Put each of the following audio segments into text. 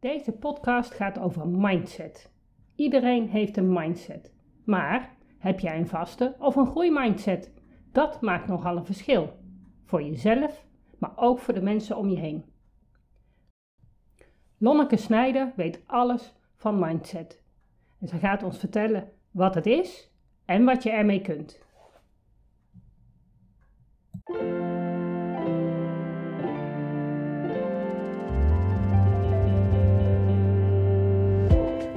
Deze podcast gaat over mindset. Iedereen heeft een mindset. Maar heb jij een vaste of een groeimindset? Dat maakt nogal een verschil. Voor jezelf, maar ook voor de mensen om je heen. Lonneke Snijder weet alles van mindset. En ze gaat ons vertellen wat het is en wat je ermee kunt.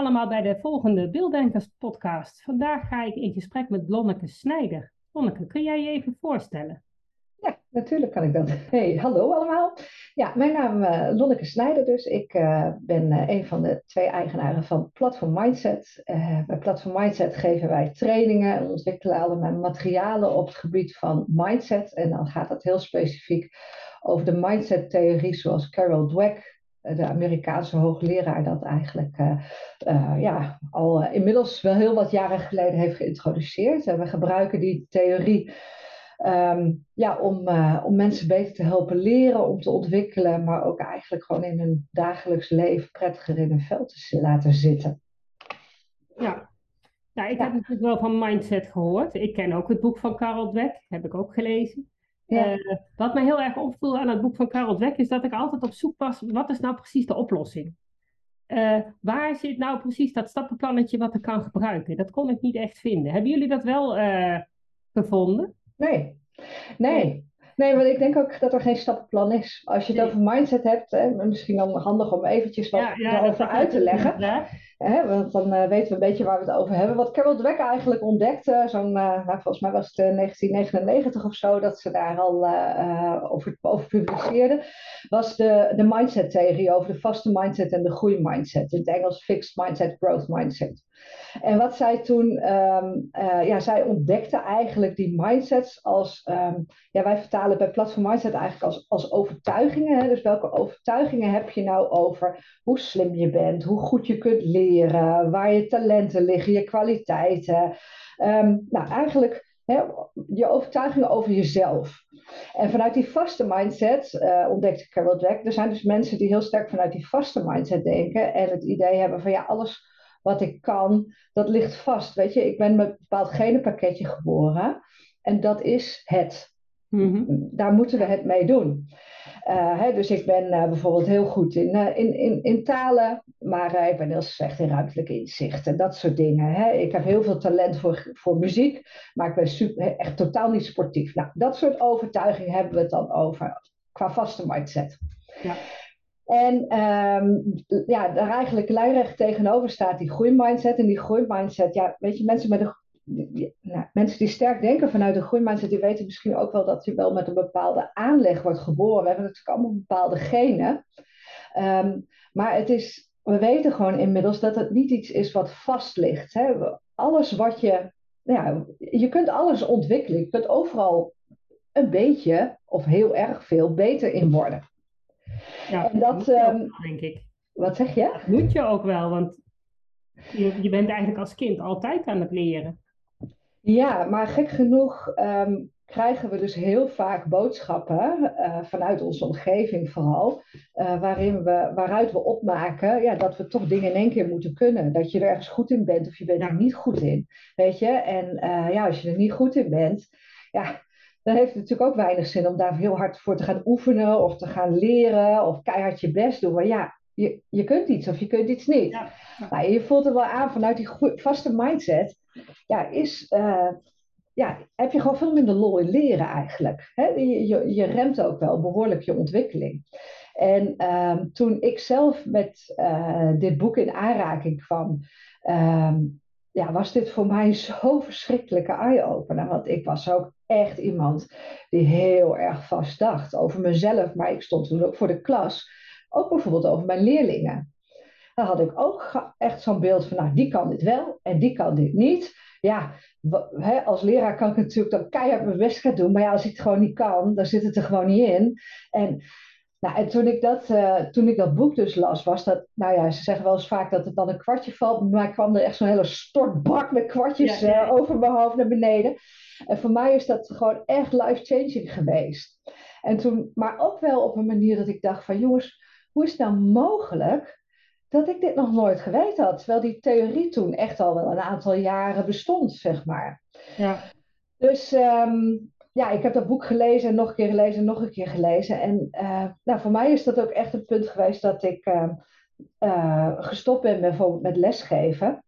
Allemaal bij de volgende Beelddenkers podcast. Vandaag ga ik in gesprek met Lonneke Snijder. Lonneke, kun jij je even voorstellen? Ja, natuurlijk kan ik dat. Hey, hallo allemaal. Ja, mijn naam is uh, Lonneke Snijder dus. Ik uh, ben uh, een van de twee eigenaren van Platform Mindset. bij Platform Mindset geven wij trainingen en ontwikkelen allemaal materialen op het gebied van mindset. En dan gaat het heel specifiek over de mindset-theorie zoals Carol Dweck de Amerikaanse hoogleraar dat eigenlijk uh, uh, ja, al uh, inmiddels wel heel wat jaren geleden heeft geïntroduceerd. En we gebruiken die theorie um, ja, om, om mensen beter te helpen leren, om te ontwikkelen, maar ook eigenlijk gewoon in hun dagelijks leven prettiger in hun vel te laten zitten. Ja, nou, ik ja. heb natuurlijk wel van mindset gehoord. Ik ken ook het boek van Carol Dweck, heb ik ook gelezen. Ja. Uh, wat mij heel erg opviel aan het boek van Karel Dweck is dat ik altijd op zoek was, wat is nou precies de oplossing? Uh, waar zit nou precies dat stappenplannetje wat ik kan gebruiken? Dat kon ik niet echt vinden. Hebben jullie dat wel uh, gevonden? Nee. Nee. Nee, want ik denk ook dat er geen stappenplan is. Als je het nee. over mindset hebt, hè, misschien dan handig om eventjes wat ja, ja, erover uit te leggen. Ja. Hè, want dan uh, weten we een beetje waar we het over hebben. Wat Carol Dweck eigenlijk ontdekte, zo'n, uh, nou, volgens mij was het uh, 1999 of zo, dat ze daar al over, over publiceerde, was de, de mindset-theorie over de vaste mindset en de groeimindset. In het Engels fixed mindset, growth mindset. En wat zij toen, um, ja, zij ontdekte eigenlijk die mindsets als, um, ja, wij vertalen bij Platform Mindset eigenlijk als, als overtuigingen. Hè? Dus welke overtuigingen heb je nou over hoe slim je bent, hoe goed je kunt leren, waar je talenten liggen, je kwaliteiten. Um, nou, eigenlijk hè, je overtuigingen over jezelf. En vanuit die vaste mindset uh, ontdekte Carol Dweck, er zijn dus mensen die heel sterk vanuit die vaste mindset denken en het idee hebben van ja, alles wat ik kan, dat ligt vast. Weet je, ik ben met een bepaald genenpakketje geboren en dat is het. Mm-hmm. Daar moeten we het mee doen. Uh, hè, dus ik ben uh, bijvoorbeeld heel goed in, uh, in, in, in talen, maar ik ben heel slecht in ruimtelijke inzicht en dat soort dingen. Hè. Ik heb heel veel talent voor, voor muziek, maar ik ben super, echt totaal niet sportief. Nou, dat soort overtuigingen hebben we het dan over qua vaste mindset. Ja. En um, ja, daar eigenlijk lijnrecht tegenover staat die groeimindset. En die groeimindset, ja, weet je, mensen met een die, nou, mensen die sterk denken vanuit de groeimindset, die weten misschien ook wel dat je wel met een bepaalde aanleg wordt geboren. We hebben natuurlijk allemaal bepaalde genen. Um, maar het is, we weten gewoon inmiddels dat het niet iets is wat vast ligt. Hè? Alles wat je, nou ja, je kunt alles ontwikkelen. Je kunt overal een beetje of heel erg veel beter in worden. Ja, en dat, um, denk ik. Wat zeg je? Dat moet je ook wel, want je, je bent eigenlijk als kind altijd aan het leren. Ja, maar gek genoeg um, krijgen we dus heel vaak boodschappen uh, vanuit onze omgeving vooral, uh, waarin we, waaruit we opmaken ja, dat we toch dingen in één keer moeten kunnen. Dat je er ergens goed in bent of je bent er niet goed in. Weet je? En uh, ja, als je er niet goed in bent, ja, dan heeft het natuurlijk ook weinig zin om daar heel hard voor te gaan oefenen of te gaan leren of keihard je best doen. Maar ja, je, je kunt iets of je kunt iets niet. Ja. Nou, je voelt er wel aan vanuit die vaste mindset. Ja, is, uh, ja, heb je gewoon veel minder lol in leren eigenlijk. Hè? Je, je, je remt ook wel behoorlijk je ontwikkeling. En ehm, toen ik zelf met uh, dit boek in aanraking kwam, ehm, ja, was dit voor mij zo'n verschrikkelijke eye-opener. Want ik was ook echt iemand die heel erg vast dacht over mezelf. Maar ik stond toen ook voor de klas. Ook bijvoorbeeld over mijn leerlingen. Dan had ik ook echt zo'n beeld van, nou, die kan dit wel en die kan dit niet. Ja, als leraar kan ik natuurlijk dan keihard mijn best gaan doen. Maar ja, als ik het gewoon niet kan, dan zit het er gewoon niet in. En nou, en toen ik, dat, uh, toen ik dat boek dus las, was dat, nou ja, ze zeggen wel eens vaak dat het dan een kwartje valt, maar kwam er echt zo'n hele stortbak met kwartjes Uh, over mijn hoofd naar beneden. En voor mij is dat gewoon echt life-changing geweest. En toen, maar ook wel op een manier dat ik dacht van, jongens, hoe is het nou mogelijk dat ik dit nog nooit geweten had? Terwijl die theorie toen echt al wel een aantal jaren bestond, zeg maar. Ja. Dus um, ja, ik heb dat boek gelezen en nog een keer gelezen en nog een keer gelezen. En nou, voor mij is dat ook echt het punt geweest dat ik uh, uh, gestopt ben bijvoorbeeld met lesgeven.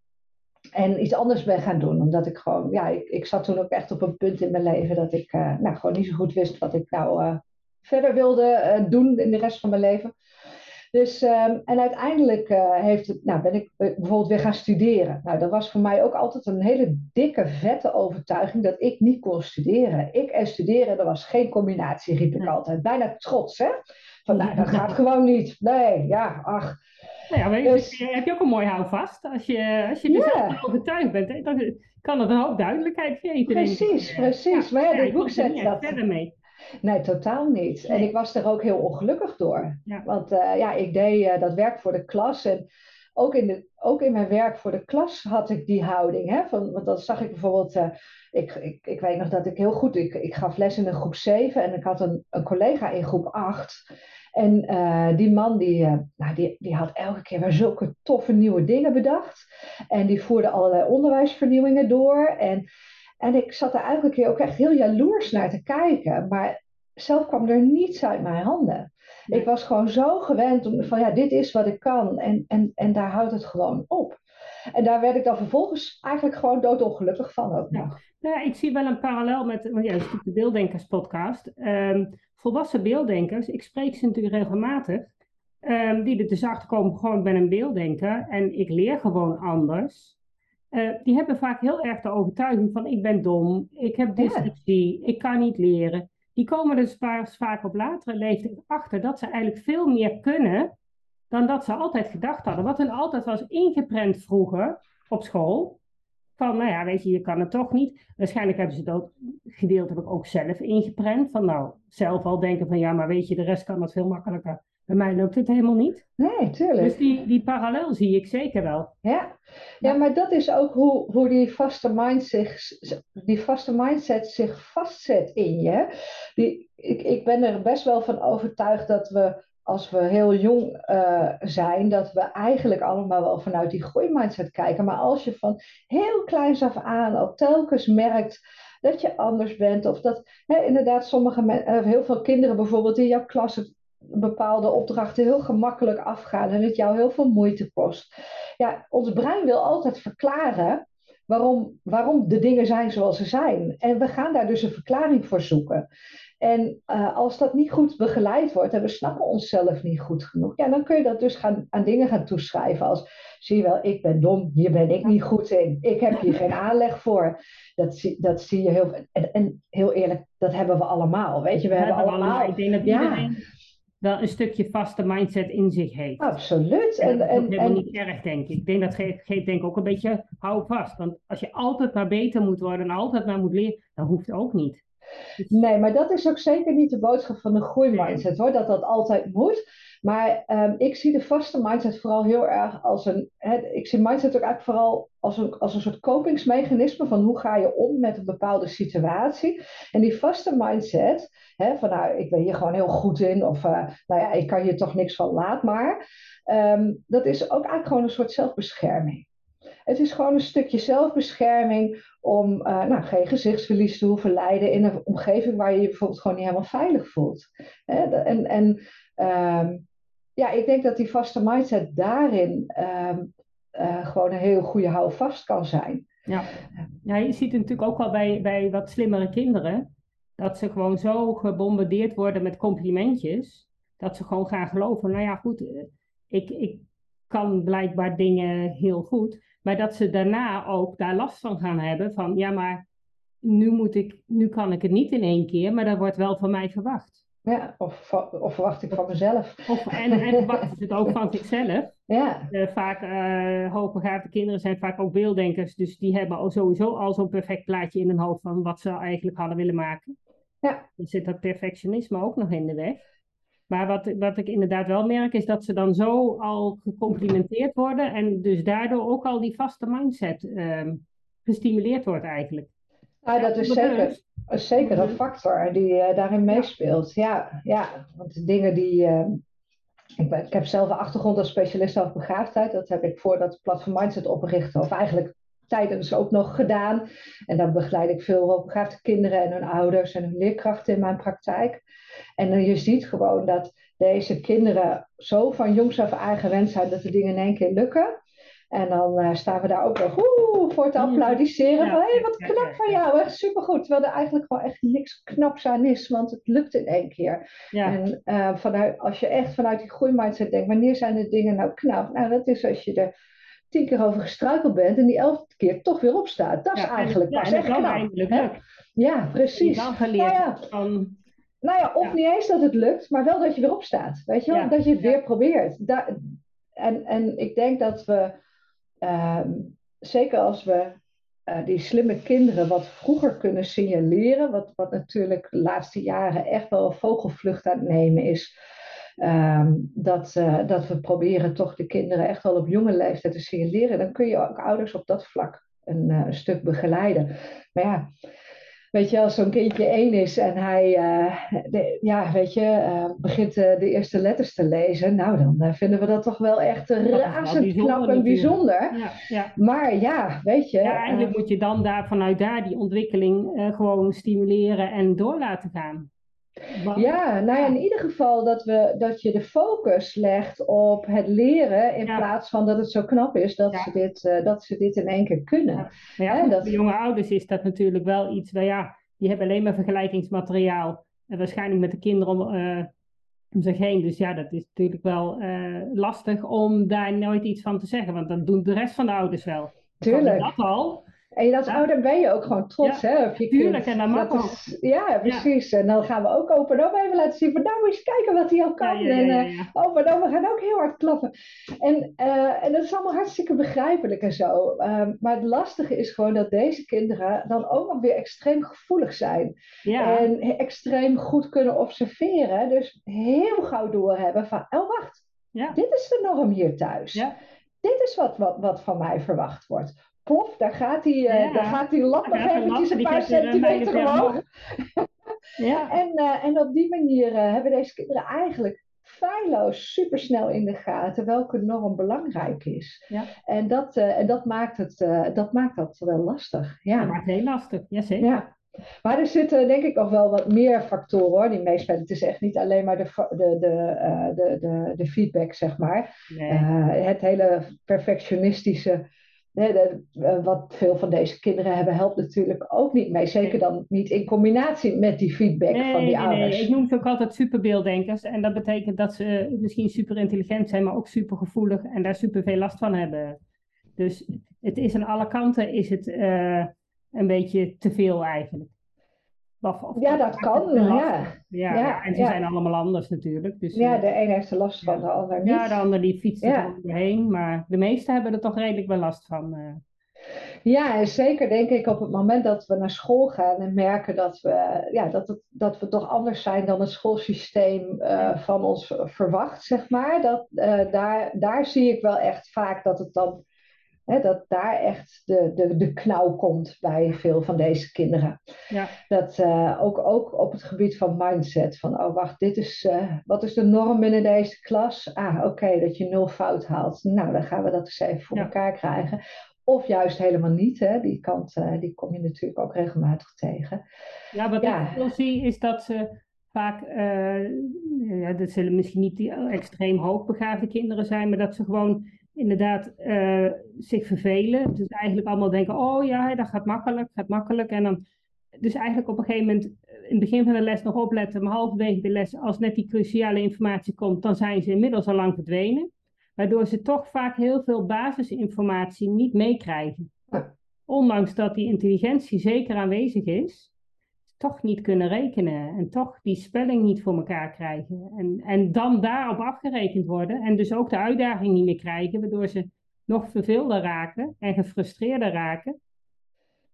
En iets anders ben gaan doen. Omdat ik gewoon, ja, ik, ik zat toen ook echt op een punt in mijn leven dat ik nou, gewoon niet zo goed wist wat ik nou verder wilde doen in de rest van mijn leven. Dus, um, en uiteindelijk uh, heeft het, nou, ben ik bijvoorbeeld weer gaan studeren. Nou, dat was voor mij ook altijd een hele dikke, vette overtuiging dat ik niet kon studeren. Ik en studeren, dat was geen combinatie, riep ik altijd. Bijna trots, hè? Van, nou, dat gaat gewoon niet. Nee, ja, ach. Nou ja, maar dus, heb je ook een mooi houvast. Als je, als je er zelf overtuigd bent, dan kan het een hoop duidelijkheid geven. Precies, precies. Ja, maar ja, dit boek zet dat... verder mee. Nee, totaal niet. En ik was er ook heel ongelukkig door. Want uh, ja, ik deed uh, dat werk voor de klas. En ook in, de, ook in mijn werk voor de klas had ik die houding. Hè? Van, want dan zag ik bijvoorbeeld, uh, ik, ik, ik weet nog dat ik heel goed, ik, ik gaf les in een groep 7 en ik had een, een collega in groep 8. En die man die, nou, die, die had elke keer weer zulke toffe nieuwe dingen bedacht. En die voerde allerlei onderwijsvernieuwingen door. En en ik zat er eigenlijk keer ook echt heel jaloers naar te kijken. Maar zelf kwam er niets uit mijn handen. Ik was gewoon zo gewend om van ja, dit is wat ik kan. En, en, en daar houdt het gewoon op. En daar werd ik dan vervolgens eigenlijk gewoon doodongelukkig van ook nog. Nou ja, ik zie wel een parallel met, want ja, de Beelddenkers podcast. Um, volwassen beelddenkers, ik spreek ze natuurlijk regelmatig. Um, die er dus achter komen, gewoon ben een beelddenker en ik leer gewoon anders. Uh, die hebben vaak heel erg de overtuiging van ik ben dom, ik heb dyslexie, ik kan niet leren. Die komen dus vaak op latere leeftijd achter dat ze eigenlijk veel meer kunnen dan dat ze altijd gedacht hadden. Wat hun altijd was ingeprent vroeger op school. Van, nou ja, weet je, je kan het toch niet. Waarschijnlijk hebben ze dat gedeeltelijk ook zelf ingeprent. Van nou, zelf al denken van ja, maar weet je, de rest kan het veel makkelijker. Bij mij loopt het helemaal niet. Nee, tuurlijk. Dus die, die parallel zie ik zeker wel. Ja, ja maar dat is ook hoe, hoe die, vaste mind zich, die vaste mindset zich vastzet in je. Die, ik, ik ben er best wel van overtuigd dat we, als we heel jong uh, zijn, dat we eigenlijk allemaal wel vanuit die groeimindset kijken. Maar als je van heel kleins af aan al telkens merkt dat je anders bent. Of dat hè, inderdaad sommige uh, heel veel kinderen bijvoorbeeld in jouw klas bepaalde opdrachten heel gemakkelijk afgaan en het jou heel veel moeite kost. Ja, ons brein wil altijd verklaren waarom, waarom de dingen zijn zoals ze zijn. En we gaan daar dus een verklaring voor zoeken. En uh, als dat niet goed begeleid wordt en we snappen onszelf niet goed genoeg, ja, dan kun je dat dus gaan, aan dingen gaan toeschrijven als, zie je wel, ik ben dom, hier ben ik niet goed in, ik heb hier geen aanleg voor. Dat zie, dat zie je heel, en, en heel eerlijk, dat hebben we allemaal, weet je, we hebben, hebben allemaal. Ik denk dat iedereen wel een stukje vaste mindset in zich heeft. Absoluut. En, dat is en, helemaal niet erg, denk ik. Ik denk dat geeft, geeft denk ik ook een beetje hou vast. Want als je altijd maar beter moet worden en altijd maar moet leren, dan hoeft het ook niet. Dus- nee, maar dat is ook zeker niet de boodschap van de groeimindset hoor, dat dat altijd moet. Maar um, ik zie de vaste mindset vooral heel erg als een. ik zie mindset ook eigenlijk vooral als een, als een soort kopingsmechanisme van hoe ga je om met een bepaalde situatie. En die vaste mindset, van nou, ik ben hier gewoon heel goed in, of uh, nou ja, ik kan hier toch niks van, laat maar. Um, dat is ook eigenlijk gewoon een soort zelfbescherming. Het is gewoon een stukje zelfbescherming om uh, nou, geen gezichtsverlies te hoeven lijden in een omgeving waar je je bijvoorbeeld gewoon niet helemaal veilig voelt. En, en um, ja, ik denk dat die vaste mindset daarin um, uh, gewoon een heel goede houvast kan zijn. Ja. ja, je ziet het natuurlijk ook wel bij, bij wat slimmere kinderen. Dat ze gewoon zo gebombardeerd worden met complimentjes. dat ze gewoon gaan geloven. Nou ja, goed, eh, ik, ik kan blijkbaar dingen heel goed. Maar dat ze daarna ook daar last van gaan hebben. Van ja, maar nu, moet ik, nu kan ik het niet in één keer, maar dat wordt wel van mij verwacht. Ja, of, of verwacht ik van mezelf. Of, en, en verwachten ze het ook van zichzelf. Ja. Uh, vaak uh, hoogbegaafde kinderen zijn vaak ook beelddenkers. Dus die hebben al sowieso al zo'n perfect plaatje in hun hoofd van wat ze eigenlijk hadden willen maken. Ja. Dan zit dat perfectionisme ook nog in de weg. Maar wat, wat ik inderdaad wel merk is dat ze dan zo al gecomplimenteerd worden. En dus daardoor ook al die vaste mindset uh, gestimuleerd wordt eigenlijk. Ja, dat is zeker, zeker een factor die uh, daarin meespeelt. Ja, ja, want de dingen die. Uh, ik, ben, ik, heb zelf een achtergrond als specialist over begaafdheid. Dat heb ik voordat Platform Mindset oprichtte, of eigenlijk tijdens ook nog gedaan. En dan begeleid ik veel hoogbegaafde kinderen en hun ouders en hun leerkrachten in mijn praktijk. En je ziet gewoon dat deze kinderen zo van jongs af aan gewend zijn dat de dingen in één keer lukken. En dan uh, staan we daar ook nog oeh, voor te applaudisseren. van hé, hey, wat knap van jou, echt supergoed. Terwijl er eigenlijk gewoon echt niks knaps aan is, want het lukt in één keer. En uh, vanuit, als je echt vanuit die groeimindset denkt, wanneer zijn de dingen nou knap? Nou, dat is als je er tien keer over gestruikeld bent en die elfde keer toch weer opstaat. Dat is eigenlijk ja, pas echt knap. Ja, precies. Dan geleerd nou ja. van... Nou ja, of niet eens dat het lukt, maar wel dat je weer opstaat. Weet je wel? Dat je het weer probeert. Da en, en ik denk dat we zeker als we uh, die slimme kinderen wat vroeger kunnen signaleren, wat, wat natuurlijk de laatste jaren echt wel een vogelvlucht aan het nemen is. Um, dat, uh, dat we proberen toch de kinderen echt wel op jonge leeftijd te signaleren. Dan kun je ook ouders op dat vlak een, uh, een stuk begeleiden. Maar ja, Weet je, als zo'n kindje één is en hij uh, de, ja, weet je, uh, begint uh, de eerste letters te lezen, nou dan vinden we dat toch wel echt razend knap en bijzonder. Ja, ja. Maar ja, weet je. Ja, eigenlijk moet je dan daar, vanuit daar die ontwikkeling gewoon stimuleren en door laten gaan. Ja, nou ja, in ieder geval dat, we, dat je de focus legt op het leren in plaats van dat het zo knap is dat, ze, dit, uh, dat ze dit in één keer kunnen. Ja, voor dat... de jonge ouders is dat natuurlijk wel iets, waar ja, die hebben alleen maar vergelijkingsmateriaal. En waarschijnlijk met de kinderen om, uh, om zich heen. Dus ja, dat is natuurlijk wel uh, lastig om daar nooit iets van te zeggen, want dan doen de rest van de ouders wel. Tuurlijk. Dat al. En als ja. ouder ben je ook gewoon trots, ja, hè? Op je tuurlijk, kind. en dat dat. Is, ja, precies. Ja. En dan gaan we ook open op even laten zien van, nou, moet je eens kijken wat hij al kan. En uh, we gaan ook heel hard klappen. En, uh, en dat is allemaal hartstikke begrijpelijk en zo. Um, maar het lastige is gewoon dat deze kinderen dan ook nog weer extreem gevoelig zijn. En extreem goed kunnen observeren. Dus heel gauw doorhebben van, oh wacht, dit is de norm hier thuis. Dit is wat, wat, wat van mij verwacht wordt plof, daar gaat die, uh, ja. daar gaat die lat nog eventjes een paar centimeter omhoog. ja. en, uh, en op die manier hebben deze kinderen eigenlijk feilloos supersnel in de gaten welke norm belangrijk is. Ja. En, dat, en dat, maakt het, dat maakt dat wel lastig. Ja. Dat maakt het heel lastig, jazeker. Ja. Maar er zitten denk ik nog wel wat meer factoren hoor, die meespelen. Het is echt niet alleen maar de, de, de, de, de, de feedback, zeg maar. Nee. het hele perfectionistische wat veel van deze kinderen hebben, helpt natuurlijk ook niet mee. Zeker dan niet in combinatie met die feedback nee, van die nee, ouders. Nee, ik noem ze ook altijd superbeelddenkers. En dat betekent dat ze misschien super intelligent zijn, maar ook super gevoelig en daar super veel last van hebben. Dus het is aan alle kanten is het uh, een beetje te veel eigenlijk. Of, of ja, dat kan. Ja. Ja, ja, en ze zijn allemaal anders natuurlijk. Dus, ja, de een heeft er last van, de ander niet. Ja, de ander die fietst er doorheen. Maar de meesten hebben er toch redelijk wel last van. Uh. Ja, en zeker denk ik op het moment dat we naar school gaan en merken dat we, ja, dat het, dat we toch anders zijn dan het schoolsysteem uh, van ons verwacht, zeg maar. Dat, uh, daar, daar zie ik wel echt vaak dat het dan Dat daar echt de, de, de knauw komt bij veel van deze kinderen. Ja. Dat uh, ook, ook op het gebied van mindset. Van, oh wacht, dit is, uh, wat is de norm binnen deze klas? Ah, oké, okay, dat je nul fout haalt. Nou, dan gaan we dat eens even voor ja. elkaar krijgen. Of juist helemaal niet. Hè? Die kant uh, die kom je natuurlijk ook regelmatig tegen. Ja, wat ja. ik veel zie is dat ze vaak, ja, dat zullen misschien niet die extreem hoogbegaafde kinderen zijn, maar dat ze gewoon inderdaad uh, zich vervelen. Dus eigenlijk allemaal denken, oh ja, dat gaat makkelijk, gaat makkelijk. En dan, dus eigenlijk op een gegeven moment het begin van de les nog opletten, maar halverwege de les, als net die cruciale informatie komt, dan zijn ze inmiddels al lang verdwenen. Waardoor ze toch vaak heel veel basisinformatie niet meekrijgen. Ondanks dat die intelligentie zeker aanwezig is, toch niet kunnen rekenen en toch die spelling niet voor elkaar krijgen. En, en dan daarop afgerekend worden en dus ook de uitdaging niet meer krijgen, waardoor ze nog verveelder raken en gefrustreerder raken.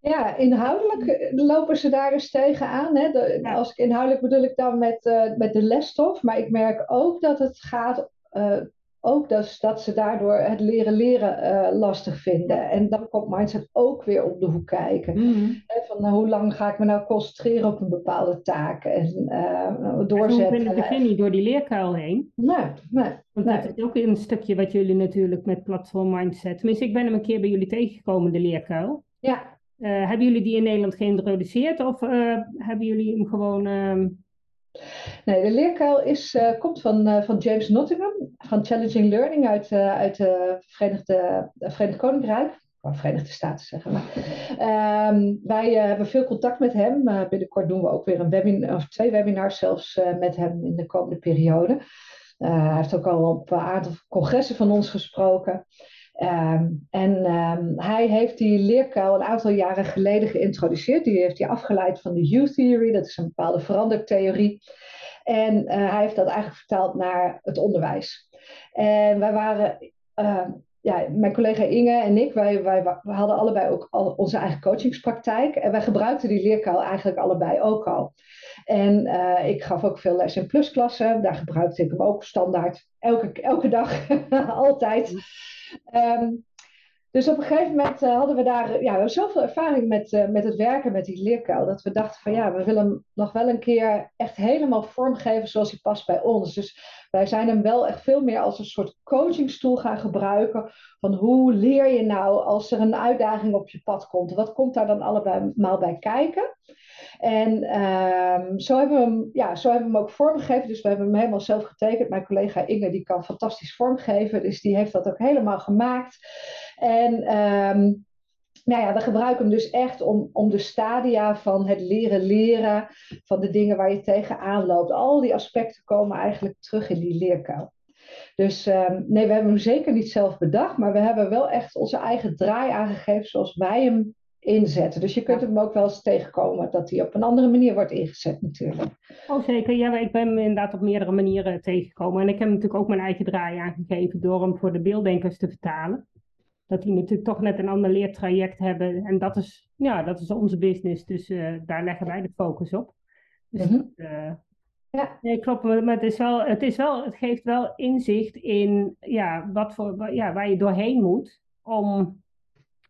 Ja, inhoudelijk lopen ze daar eens tegenaan. Hè? Als ik inhoudelijk bedoel ik dan met, uh, met de lesstof, maar ik merk ook dat het gaat uh, ook dus dat ze daardoor het leren leren uh, lastig vinden. En dan komt mindset ook weer op de hoek kijken. Mm van nou, hoe lang ga ik me nou concentreren op een bepaalde taak en uh, doorzetten. Ik begin niet door die leerkuil heen. Nee, nee. Want nee. dat is ook een stukje wat jullie natuurlijk met platform mindset. Tenminste, ik ben hem een keer bij jullie tegengekomen, de leerkuil. Ja. Hebben jullie die in Nederland geïntroduceerd of hebben jullie hem gewoon ehm, Nee, de leerkuil is, komt van, van James Nottingham, van Challenging Learning uit, uh, uit het Verenigde, Verenigd Koninkrijk. Verenigde Staten zeggen maar. Um, wij hebben veel contact met hem. binnenkort doen we ook weer een webinar, of twee webinars zelfs met hem in de komende periode. hij heeft ook al op een aantal congressen van ons gesproken. Um, en um, hij heeft die leerkuil een aantal jaren geleden geïntroduceerd. Die heeft hij afgeleid van de U-theory, dat is een bepaalde verandertheorie. En uh, hij heeft dat eigenlijk vertaald naar het onderwijs. En wij waren, uh, ja, mijn collega Inge en ik, wij, wij, wij hadden allebei ook al onze eigen coachingspraktijk. En wij gebruikten die leerkuil eigenlijk allebei ook al. En uh, ik gaf ook veel les in plusklassen. Daar gebruikte ik hem ook standaard elke, elke dag, altijd. Um, dus op een gegeven moment uh, hadden we daar ja, zoveel ervaring met, uh, met het werken met die leerkuil. Dat we dachten van ja, we willen hem nog wel een keer echt helemaal vormgeven zoals hij past bij ons. Dus wij zijn hem wel echt veel meer als een soort coachingstoel gaan gebruiken. Van hoe leer je nou als er een uitdaging op je pad komt? Wat komt daar dan allemaal bij kijken? En um, zo, hebben we hem, ja, zo hebben we hem ook vormgegeven. Dus we hebben hem helemaal zelf getekend. Mijn collega Inge die kan fantastisch vormgeven. Dus die heeft dat ook helemaal gemaakt. En um, nou ja, we gebruiken hem dus echt om, om de stadia van het leren leren. Van de dingen waar je tegenaan loopt. Al die aspecten komen eigenlijk terug in die leerkuil. Dus um, nee, we hebben hem zeker niet zelf bedacht. Maar we hebben wel echt onze eigen draai aangegeven zoals wij hem inzetten. Dus je kunt hem ook wel eens tegenkomen dat hij op een andere manier wordt ingezet natuurlijk. Oh zeker, ja, ik ben hem inderdaad op meerdere manieren tegengekomen. En ik heb natuurlijk ook mijn eigen draai aangegeven door hem voor de beelddenkers te vertalen. Dat die natuurlijk toch net een ander leertraject hebben. En dat is, ja, dat is onze business, dus uh, daar leggen wij de focus op. Dus mm -hmm. dat, uh, ja. Nee, klopt, maar het, is wel, het, is wel, het geeft wel inzicht in ja, wat voor, ja, waar je doorheen moet om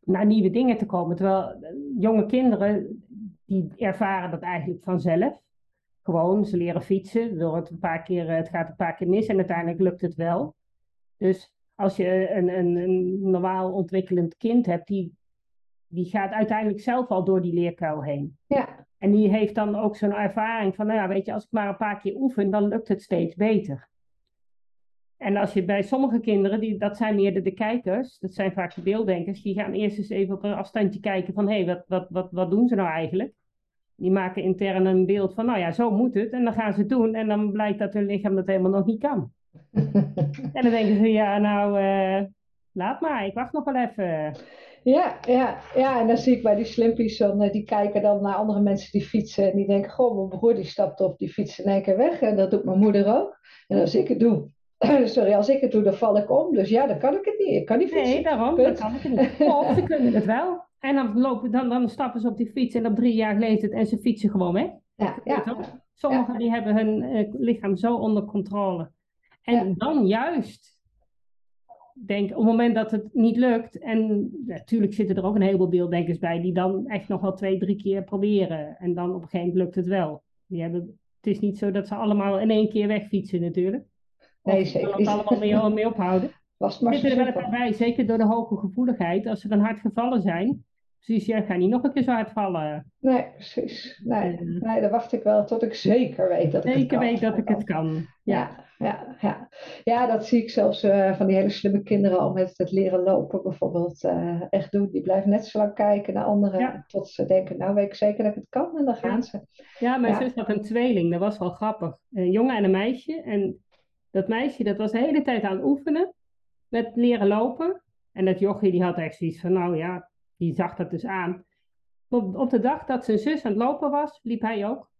naar nieuwe dingen te komen. Terwijl eh, jonge kinderen, die ervaren dat eigenlijk vanzelf. Gewoon, ze leren fietsen, door het, een paar keer, het gaat een paar keer mis en uiteindelijk lukt het wel. Dus als je een, een, een normaal ontwikkelend kind hebt, die, die gaat uiteindelijk zelf al door die leerkuil heen. Ja. En die heeft dan ook zo'n ervaring van, nou ja, weet je, als ik maar een paar keer oefen, dan lukt het steeds beter. En als je bij sommige kinderen, die, dat zijn meer de, de kijkers, dat zijn vaak de beelddenkers, die gaan eerst eens even op een afstandje kijken van hé, hey, wat, wat, wat, wat doen ze nou eigenlijk? Die maken intern een beeld van, nou ja, zo moet het. En dan gaan ze het doen en dan blijkt dat hun lichaam dat helemaal nog niet kan. en dan denken ze, ja, nou, uh, laat maar, ik wacht nog wel even. Ja, ja, ja, en dan zie ik bij die slimpies, dan, die kijken dan naar andere mensen die fietsen. En die denken, goh, mijn broer die stapt op die fiets in één keer weg. En dat doet mijn moeder ook. En als ik het doe, Sorry, als ik het doe, dan val ik om. Dus ja, dan kan ik het niet. Ik kan niet fietsen. Nee, daarom, dan kan ik het niet. Of ze kunnen het wel. En dan, lopen, dan, dan stappen ze op die fiets en op drie jaar leeft het en ze fietsen gewoon mee. Ja, ja, Sommigen ja. die hebben hun uh, lichaam zo onder controle. En dan juist, denk op het moment dat het niet lukt, en natuurlijk zitten er ook een heleboel beelddenkers bij, die dan echt nog wel twee, drie keer proberen. En dan op een gegeven moment lukt het wel. Die hebben, het is niet zo dat ze allemaal in één keer wegfietsen natuurlijk. Nee, zeker kan het allemaal mee, mee ophouden. Was maar zitten er wel een paar bij, zeker door de hoge gevoeligheid. Als ze dan hard gevallen zijn, precies, jij gaat niet nog een keer zo uitvallen. Nee, precies. Nee, nee, dan wacht ik wel tot ik zeker weet dat ik zeker het kan. weet dat ik het kan. Ja, ja, ja. ja dat zie ik zelfs uh, van die hele slimme kinderen al met het leren lopen bijvoorbeeld uh, echt doen. Die blijven net zo lang kijken naar anderen tot ze denken, nou weet ik zeker dat ik het kan en dan gaan ze. Ja, mijn zus had een tweeling, dat was wel grappig. Een jongen en een meisje. En dat meisje dat was de hele tijd aan het oefenen met leren lopen. En dat jochie die had echt zoiets van, nou ja, die zag dat dus aan. Op, op de dag dat zijn zus aan het lopen was, liep hij ook.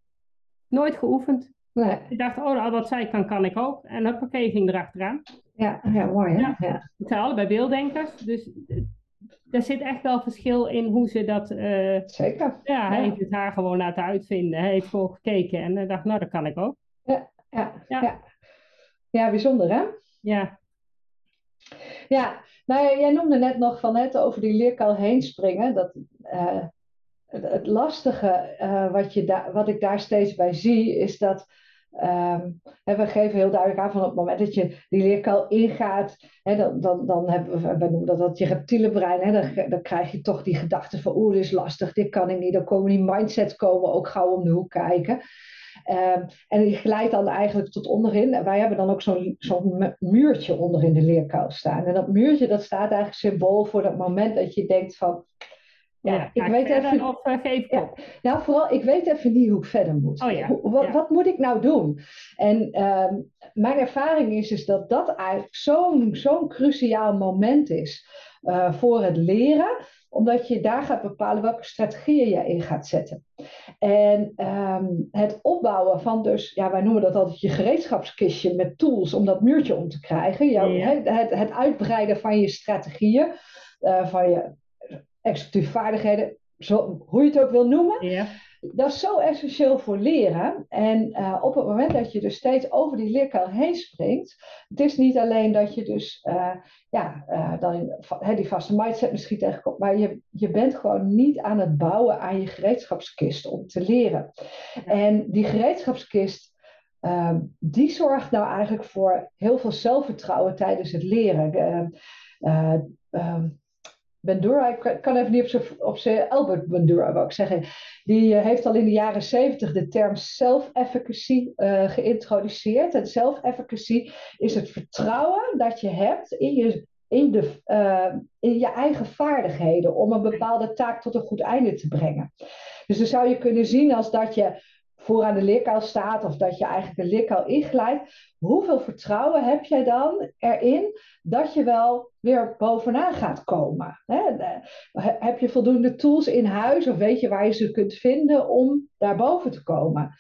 Nooit geoefend. Nee. Ik dacht, oh, wat zij kan, kan ik ook. En huppakee, ging erachteraan. Ja, ja mooi hè? Ja. ja. Het zijn allebei beelddenkers, dus eh, er zit echt wel verschil in hoe ze dat... Uh, Zeker. Ja, hij heeft het haar gewoon laten uitvinden. Hij heeft gewoon gekeken en hij dacht, nou, dat kan ik ook. Ja, ja, ja. Ja. bijzonder hè? Ja. Ja, nou jij noemde net nog van het over die leerkuil heen springen. Dat, uh, het, lastige uh, wat, je da wat ik daar steeds bij zie, is dat um, we geven heel duidelijk aan van op het moment dat je die leerkuil ingaat, hè, dan, dan, dan hebben we, we noemen dat, dat je reptiele brein, hè, dan, dan krijg je toch die gedachten van oeh, dit is lastig, dit kan ik niet. Dan komen die mindsets komen ook gauw om de hoek kijken. Um, en die glijdt dan eigenlijk tot onderin. En wij hebben dan ook zo'n zo'n muurtje onderin de leerkuil staan. En dat muurtje dat staat eigenlijk symbool voor dat moment dat je denkt van... Ja, ik weet even. Of uh, geef ja, nou, vooral, ik weet even niet hoe ik verder moet. Oh, ja. Hoe, wat, wat, moet ik nou doen? En um, mijn ervaring is, is dat dat eigenlijk zo'n zo'n cruciaal moment is uh, voor het leren omdat je daar gaat bepalen welke strategieën je in gaat zetten. En um, het opbouwen van dus, ja, wij noemen dat altijd je gereedschapskistje met tools om dat muurtje om te krijgen. Jouw, ja. het, het, uitbreiden van je strategieën, uh, van je executieve vaardigheden, zo, hoe je het ook wil noemen. Ja. Dat is zo essentieel voor leren. En uh, op het moment dat je dus steeds over die leerkuil heen springt, het is niet alleen dat je dus uh, ja, uh, dan in, he, die vaste mindset misschien tegenkomt, maar je, je bent gewoon niet aan het bouwen aan je gereedschapskist om te leren. Ja. En die gereedschapskist, ehm, die zorgt nou eigenlijk voor heel veel zelfvertrouwen tijdens het leren. Ehm, Bandura, ik kan even niet op zijn Albert Bandura wou ik zeggen. Die uh, heeft al in de jaren zeventig de term self-efficacy uh, geïntroduceerd. En self-efficacy is het vertrouwen dat je hebt in je, in, de, uh, in je eigen vaardigheden om een bepaalde taak tot een goed einde te brengen. Dus dan zou je kunnen zien als dat je vooraan de leerkuil staat of dat je eigenlijk de leerkuil inglijdt, hoeveel vertrouwen heb jij dan erin dat je wel weer bovenaan gaat komen? Heb je voldoende tools in huis of weet je waar je ze kunt vinden om daar boven te komen?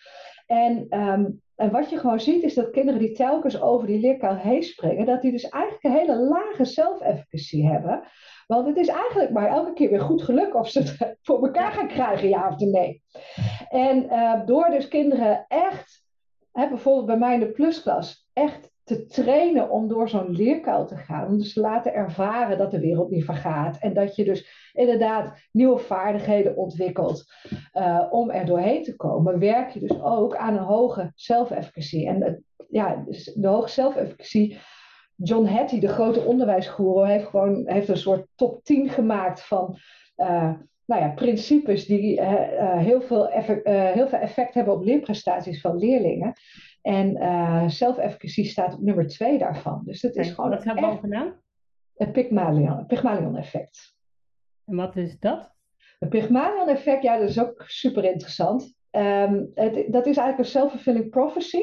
En, um, en wat je gewoon ziet is dat kinderen die telkens over die leerkuil heen springen, dat die dus eigenlijk een hele lage self-efficacy hebben. Want het is eigenlijk maar elke keer weer goed geluk of ze het voor elkaar gaan krijgen, ja of nee. En uh, door dus kinderen echt, hè, bijvoorbeeld bij mij in de plusklas, echt te trainen om door zo'n leerkuil te gaan. Om dus te laten ervaren dat de wereld niet vergaat. En dat je dus inderdaad nieuwe vaardigheden ontwikkelt uh, om er doorheen te komen. Werk je dus ook aan een hoge self-efficacy. En ja, dus de hoge self-efficacy John Hattie, de grote onderwijsgoeroe, heeft gewoon heeft een soort top 10 gemaakt van uh, nou ja, principes die uh, uh, heel, veel effect, heel veel effect hebben op leerprestaties van leerlingen. En self-efficacy staat op nummer 2 daarvan. Dus dat is gewoon. Wat gaat bovenaan? Het Pygmalion, Pygmalion effect. En wat is dat? Het Pygmalion effect, ja, dat is ook super interessant. Um, het, dat is eigenlijk een self-fulfilling prophecy.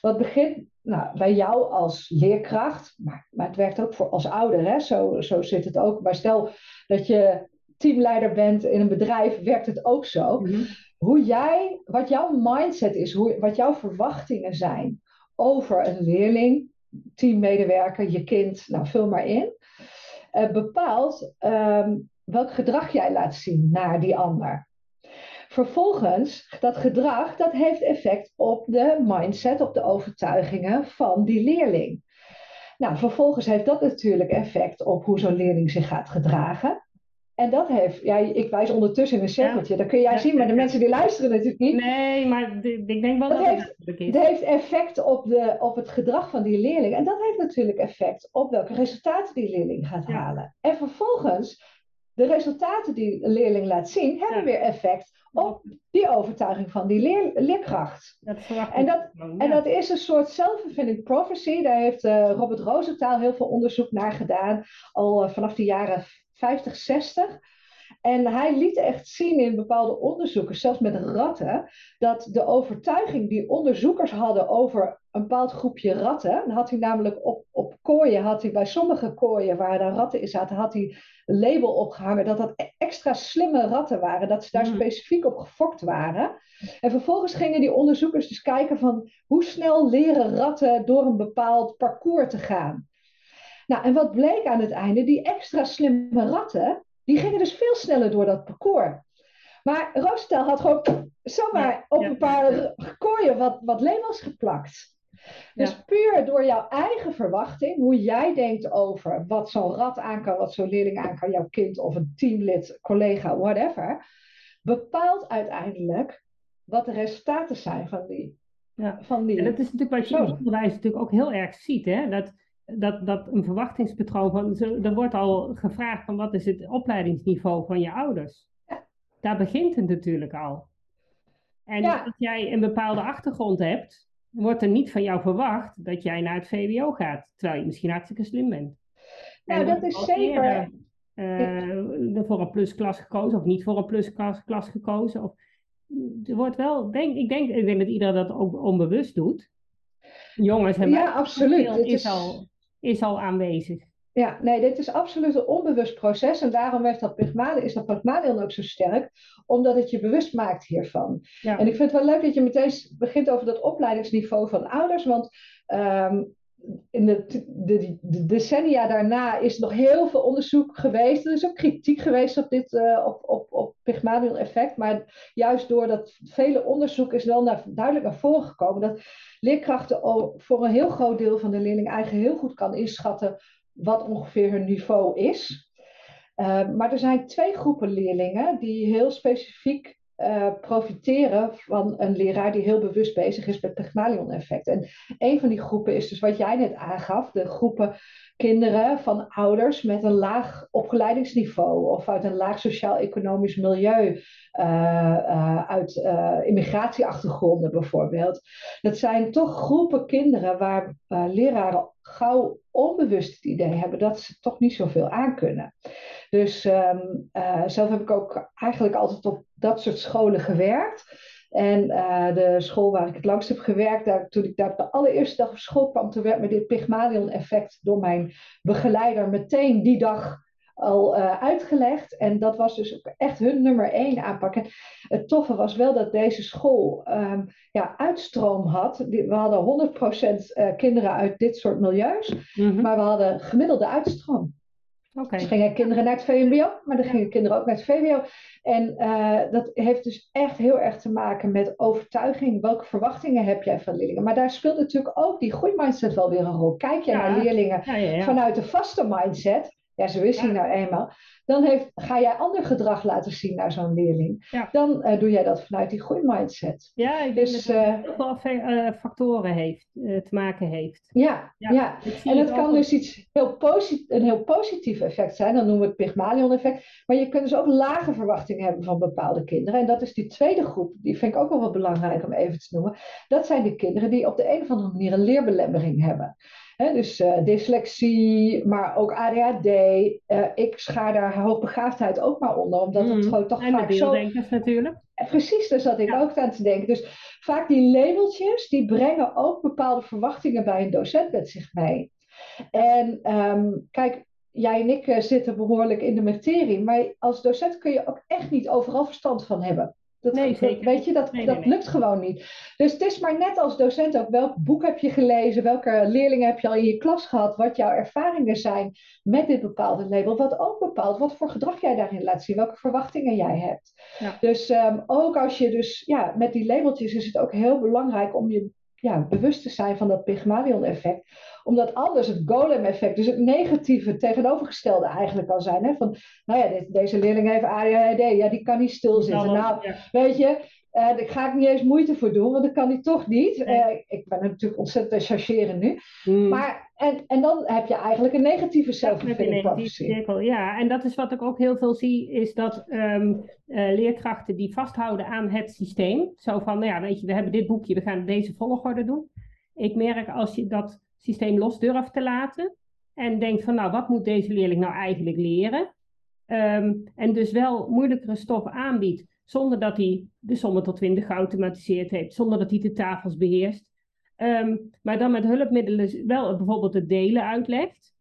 Wat begint nou, bij jou als leerkracht, maar, maar het werkt ook voor als ouder, hè? Zo, zo zit het ook. Maar stel dat je teamleider bent in een bedrijf, werkt het ook zo. Mm -hmm. Hoe jij, wat jouw mindset is, hoe, wat jouw verwachtingen zijn over een leerling, teammedewerker, je kind, nou vul maar in, uh, bepaalt um, welk gedrag jij laat zien naar die ander. Vervolgens, dat gedrag, dat heeft effect op de mindset, op de overtuigingen van die leerling. Nou, vervolgens heeft dat natuurlijk effect op hoe zo'n leerling zich gaat gedragen. En dat heeft, ja, ik wijs ondertussen in een cirkeltje, ja. dat kun jij ja. zien, maar de mensen die luisteren natuurlijk niet. Nee, maar ik denk wel dat, dat heeft, het is. Dat heeft effect op, de, op het gedrag van die leerling. En dat heeft natuurlijk effect op welke resultaten die leerling gaat ja. halen. En vervolgens de resultaten die een leerling laat zien, hebben weer effect op die overtuiging van die leer, leerkracht. Dat en, dat, en dat is een soort self-fulfilling prophecy. Daar heeft uh, Robert Rosenthal heel veel onderzoek naar gedaan, al uh, vanaf de jaren 50, 60. En hij liet echt zien in bepaalde onderzoeken, zelfs met ratten, dat de overtuiging die onderzoekers hadden over een bepaald groepje ratten, dan had hij namelijk op, op kooien, had hij bij sommige kooien waar daar ratten in zaten, had hij een label opgehangen dat dat e-, extra slimme ratten waren, dat ze daar hmm. specifiek op gefokt waren. En vervolgens gingen die onderzoekers dus kijken van hoe snel leren ratten door een bepaald parcours te gaan. Nou, en wat bleek aan het einde? Die extra slimme ratten, die gingen dus veel sneller door dat parcours. Maar Roostel had gewoon zomaar op een paar kooien wat, wat labels geplakt. Dus puur door jouw eigen verwachting, hoe jij denkt over wat zo'n rat aan kan, wat zo'n leerling aan kan, jouw kind of een teamlid, collega, whatever, bepaalt uiteindelijk wat de resultaten zijn van die. Ja. Van die en dat is natuurlijk wat je in het onderwijs natuurlijk ook heel erg ziet, hè? Dat, dat, dat een verwachtingspatroon van, er wordt al gevraagd van wat is het opleidingsniveau van je ouders. Ja. Daar begint het natuurlijk al. En als jij een bepaalde achtergrond hebt, wordt er niet van jou verwacht dat jij naar het VWO gaat, terwijl je misschien hartstikke slim bent. Nou, dat is zeker. uh, voor een plusklas gekozen of niet voor een plusklas gekozen. Of, er wordt wel, denk, ik, denk, ik denk dat iedereen dat ook onbewust doet. Jongens hebben ja, absoluut. is, is, al, is al aanwezig. Ja, nee, dit is absoluut een onbewust proces. En daarom heeft dat Pygmalion, is dat Pygmalion ook zo sterk, omdat het je bewust maakt hiervan. En ik vind het wel leuk dat je meteen begint over dat opleidingsniveau van ouders. Want um, in de, de, de, decennia daarna is nog heel veel onderzoek geweest. Er is ook kritiek geweest op dit uh, op, op, op Pygmalion-effect. Maar juist door dat vele onderzoek is wel naar, duidelijk naar voren gekomen dat leerkrachten voor een heel groot deel van de leerling eigen heel goed kan inschatten wat ongeveer hun niveau is. Uh, maar er zijn twee groepen leerlingen die heel specifiek uh, profiteren van een leraar die heel bewust bezig is met Pygmalion-effect. En een van die groepen is dus wat jij net aangaf, de groepen kinderen van ouders met een laag opgeleidingsniveau of uit een laag sociaal-economisch milieu, uh, uit immigratieachtergronden bijvoorbeeld. Dat zijn toch groepen kinderen waar leraren gauw onbewust het idee hebben dat ze toch niet zoveel aan kunnen. Dus um, zelf heb ik ook eigenlijk altijd op dat soort scholen gewerkt. En uh, de school waar ik het langst heb gewerkt, daar, toen ik daar de allereerste dag op school kwam, toen werd me dit Pygmalion-effect door mijn begeleider meteen die dag al uh, uitgelegd. En dat was dus ook echt hun nummer één aanpak. En het toffe was wel dat deze school um, ja, uitstroom had. We hadden 100% kinderen uit dit soort milieus, mm -hmm. maar we hadden gemiddelde uitstroom. Okay. Dus gingen kinderen naar het VMBO, maar dan gingen kinderen ook naar het VWO. En uh, dat heeft dus echt heel erg te maken met overtuiging. Welke verwachtingen heb jij van leerlingen? Maar daar speelt natuurlijk ook die groeimindset wel weer een rol. Kijk je naar leerlingen vanuit de vaste mindset, ja, zo is hij nou eenmaal. Dan heeft, ga jij ander gedrag laten zien naar zo'n leerling. Dan uh, doe jij dat vanuit die groeimindset. Ja, ik denk dus, dat het uh, heel veel uh, factoren heeft, te maken heeft. Ja, ja. ja. en het kan dus iets heel een heel positief effect zijn. Dan noemen we het Pygmalion-effect. Maar je kunt dus ook lage verwachtingen hebben van bepaalde kinderen. En dat is die tweede groep. Die vind ik ook wel wat belangrijk om even te noemen. Dat zijn de kinderen die op de een of andere manier een leerbelemmering hebben dus uh, dyslexie, maar ook ADHD. Uh, eh, ik schaar daar hoogbegaafdheid ook maar onder, omdat het mm. gewoon toch en vaak zo... En natuurlijk. Precies, daar zat ik ook aan te denken. Dus vaak die labeltjes, die brengen ook bepaalde verwachtingen bij een docent met zich mee. En um, kijk, jij en ik eh, zitten behoorlijk in de materie, maar als docent kun je ook echt niet overal verstand van hebben. Dat, nee, zeker. weet je, dat, dat lukt gewoon niet. Dus het is maar net als docent ook, welk boek heb je gelezen, welke leerlingen heb je al in je klas gehad, wat jouw ervaringen zijn met dit bepaalde label, wat ook bepaalt wat voor gedrag jij daarin laat zien, welke verwachtingen jij hebt. Ja. Dus um, ook als je dus, ja, met die labeltjes is het ook heel belangrijk om je ja, bewust te zijn van dat Pygmalion-effect. Omdat anders het golem-effect, dus het negatieve tegenovergestelde eigenlijk kan zijn. Hè? Van, nou ja, deze leerling heeft ADHD, ja, die kan niet stilzitten. Nou, weet je, Uh, daar ga ik niet eens moeite voor doen, want dat kan hij toch niet. Uh, ik ben natuurlijk ontzettend te chargeren nu. Hmm. Maar, en, en dan heb je eigenlijk een negatieve zelfvervulling Ja, en dat is wat ik ook heel veel zie, is dat um, uh, leerkrachten die vasthouden aan het systeem. Zo van, nou ja, weet je, we hebben dit boekje, we gaan deze volgorde doen. Ik merk als je dat systeem los durft te laten en denkt van, nou, wat moet deze leerling nou eigenlijk leren? Um, en dus wel moeilijkere stof aanbiedt zonder dat hij de sommen tot 20 geautomatiseerd heeft, zonder dat hij de tafels beheerst. Ehm, maar dan met hulpmiddelen wel bijvoorbeeld het delen uitlegt.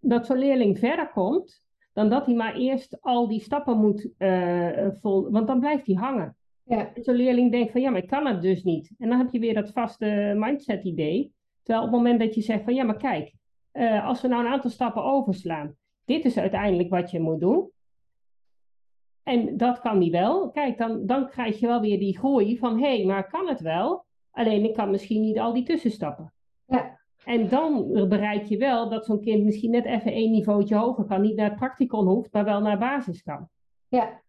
Dat zo'n leerling verder komt dan dat hij maar eerst al die stappen moet uh, vol, want dan blijft hij hangen. Ja. Zo'n leerling denkt van ja, maar ik kan het dus niet. En dan heb je weer dat vaste mindset idee. Terwijl op het moment dat je zegt van ja, maar kijk, uh, als we nou een aantal stappen overslaan, dit is uiteindelijk wat je moet doen. En dat kan die wel. Kijk, dan, dan krijg je wel weer die groei van hé, hey, maar kan het wel? Alleen ik kan misschien niet al die tussenstappen. Ja. En dan bereik je wel dat zo'n kind misschien net even één niveautje hoger kan. Niet naar het practicon hoeft, maar wel naar basis kan. Ja.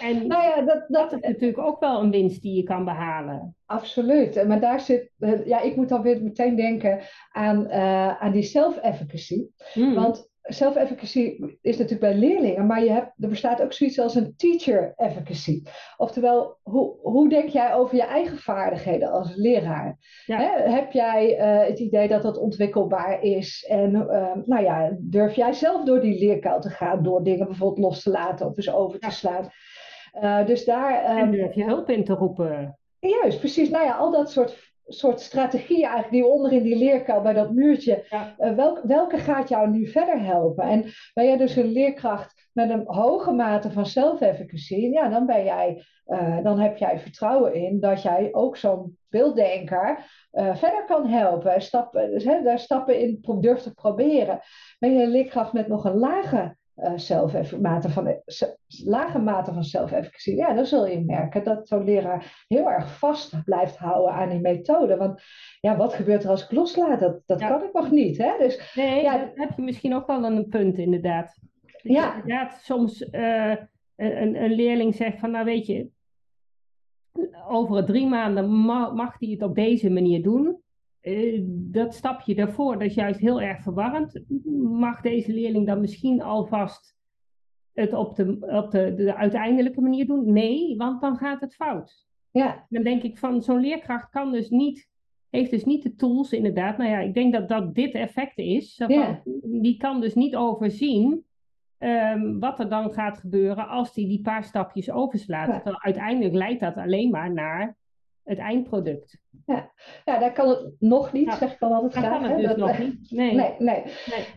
En nou ja, dat, dat, is natuurlijk ook wel een winst die je kan behalen. Absoluut. Maar daar zit, ja, ik moet dan weer meteen denken aan, uh, aan die self-efficacy. Hmm. Want self-efficacy is natuurlijk bij leerlingen, maar je hebt, er bestaat ook zoiets als een teacher efficacy. Oftewel, hoe, hoe denk jij over je eigen vaardigheden als leraar? heb jij uh, het idee dat dat ontwikkelbaar is? En uh, nou ja, durf jij zelf door die leerkuil te gaan, door dingen bijvoorbeeld los te laten of eens over te slaan? Uh, dus daar, um, en durf je hulp in te roepen. Juist, precies. Nou ja, al dat soort soort strategieën eigenlijk die onder in die leerkuil bij dat muurtje. Uh, welke gaat jou nu verder helpen? En ben jij dus een leerkracht met een hoge mate van self-efficacy, ja, dan ben jij, uh, dan heb jij vertrouwen in dat jij ook zo'n beelddenker uh, verder kan helpen. Stappen, dus, hè, daar stappen in durft te proberen. Ben je een leerkracht met nog een lage uh, mate van, lage mate van self-efficacy, ja, dan zul je merken dat zo'n leraar heel erg vast blijft houden aan die methode. Want ja, wat gebeurt er als ik loslaat? Dat, dat kan ik nog niet. Hè? Dus, nee, ja, dan heb je misschien ook wel een punt, inderdaad. Ja. Inderdaad, soms uh, een, een leerling zegt van, nou weet je, over drie maanden mag hij het op deze manier doen. Eh, dat stapje daarvoor, dat is juist heel erg verwarrend. Mag deze leerling dan misschien alvast het op de, op de, de uiteindelijke manier doen? Nee, want dan gaat het fout. Ja. Dan denk ik van zo'n leerkracht kan dus niet, heeft dus niet de tools inderdaad. Nou ja, ik denk dat dat dit effect is. ja. Die kan dus niet overzien um, wat er dan gaat gebeuren als die die paar stapjes overslaat. Ja. Uiteindelijk leidt dat alleen maar naar het eindproduct. Ja, ja daar kan het nog niet, zeg ik dan altijd graag. kan het dus dat, nog niet. Nee, nee. nee.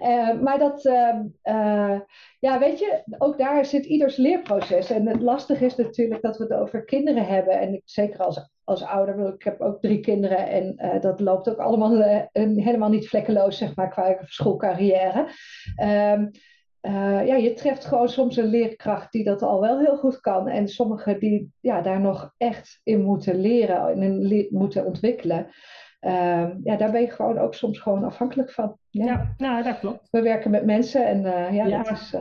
Uh, maar dat, uh, ja, weet je, ook daar zit ieders leerproces. En het lastige is natuurlijk dat we het over kinderen hebben. En ik, zeker als, als ouder, ik heb ook drie kinderen. En uh, dat loopt ook allemaal helemaal niet vlekkeloos, zeg maar, qua schoolcarrière. Ehm, uh, ja, je treft gewoon soms een leerkracht die dat al wel heel goed kan. En sommigen die ja, daar nog echt in moeten leren en moeten ontwikkelen. Uh, ja, daar ben je gewoon ook soms gewoon afhankelijk van. Ja, ja nou, dat klopt. We werken met mensen en uh, ja, ja, dat is,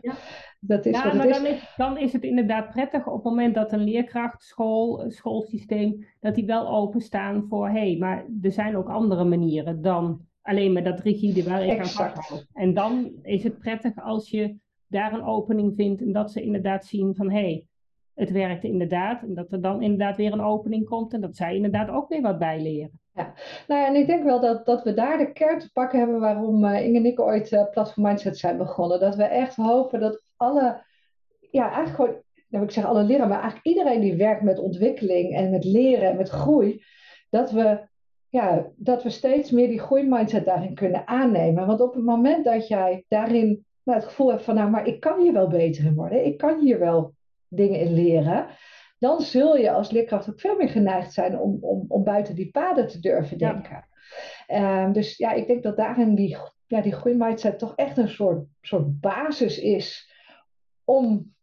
ja. dat is ja, wat maar het dan is. Dan is het inderdaad prettig op het moment dat een leerkracht, school, schoolsysteem, dat die wel openstaan voor, hé, hey, maar er zijn ook andere manieren dan alleen maar dat rigide waar ik exact. aan vasthoud. En dan is het prettig als je daar een opening vindt en dat ze inderdaad zien van hé, hey, het werkt inderdaad. En dat er dan inderdaad weer een opening komt en dat zij inderdaad ook weer wat bijleren. Ja, nou ja, en ik denk wel dat, dat we daar de kern te pakken hebben waarom uh, Inge en ik ooit uh, Platform Mindset zijn begonnen. Dat we echt hopen dat alle, ja, eigenlijk gewoon, nou ik zeggen alle leren, maar eigenlijk iedereen die werkt met ontwikkeling en met leren en met groei, dat we ja, dat we steeds meer die groeimindset daarin kunnen aannemen. Want op het moment dat jij daarin nou, het gevoel hebt van, nou, maar ik kan hier wel beter in worden, ik kan hier wel dingen in leren, dan zul je als leerkracht ook veel meer geneigd zijn om, om, om buiten die paden te durven denken. Ehm, dus ja, ik denk dat daarin die, ja, die groeimindset toch echt een soort, soort basis is om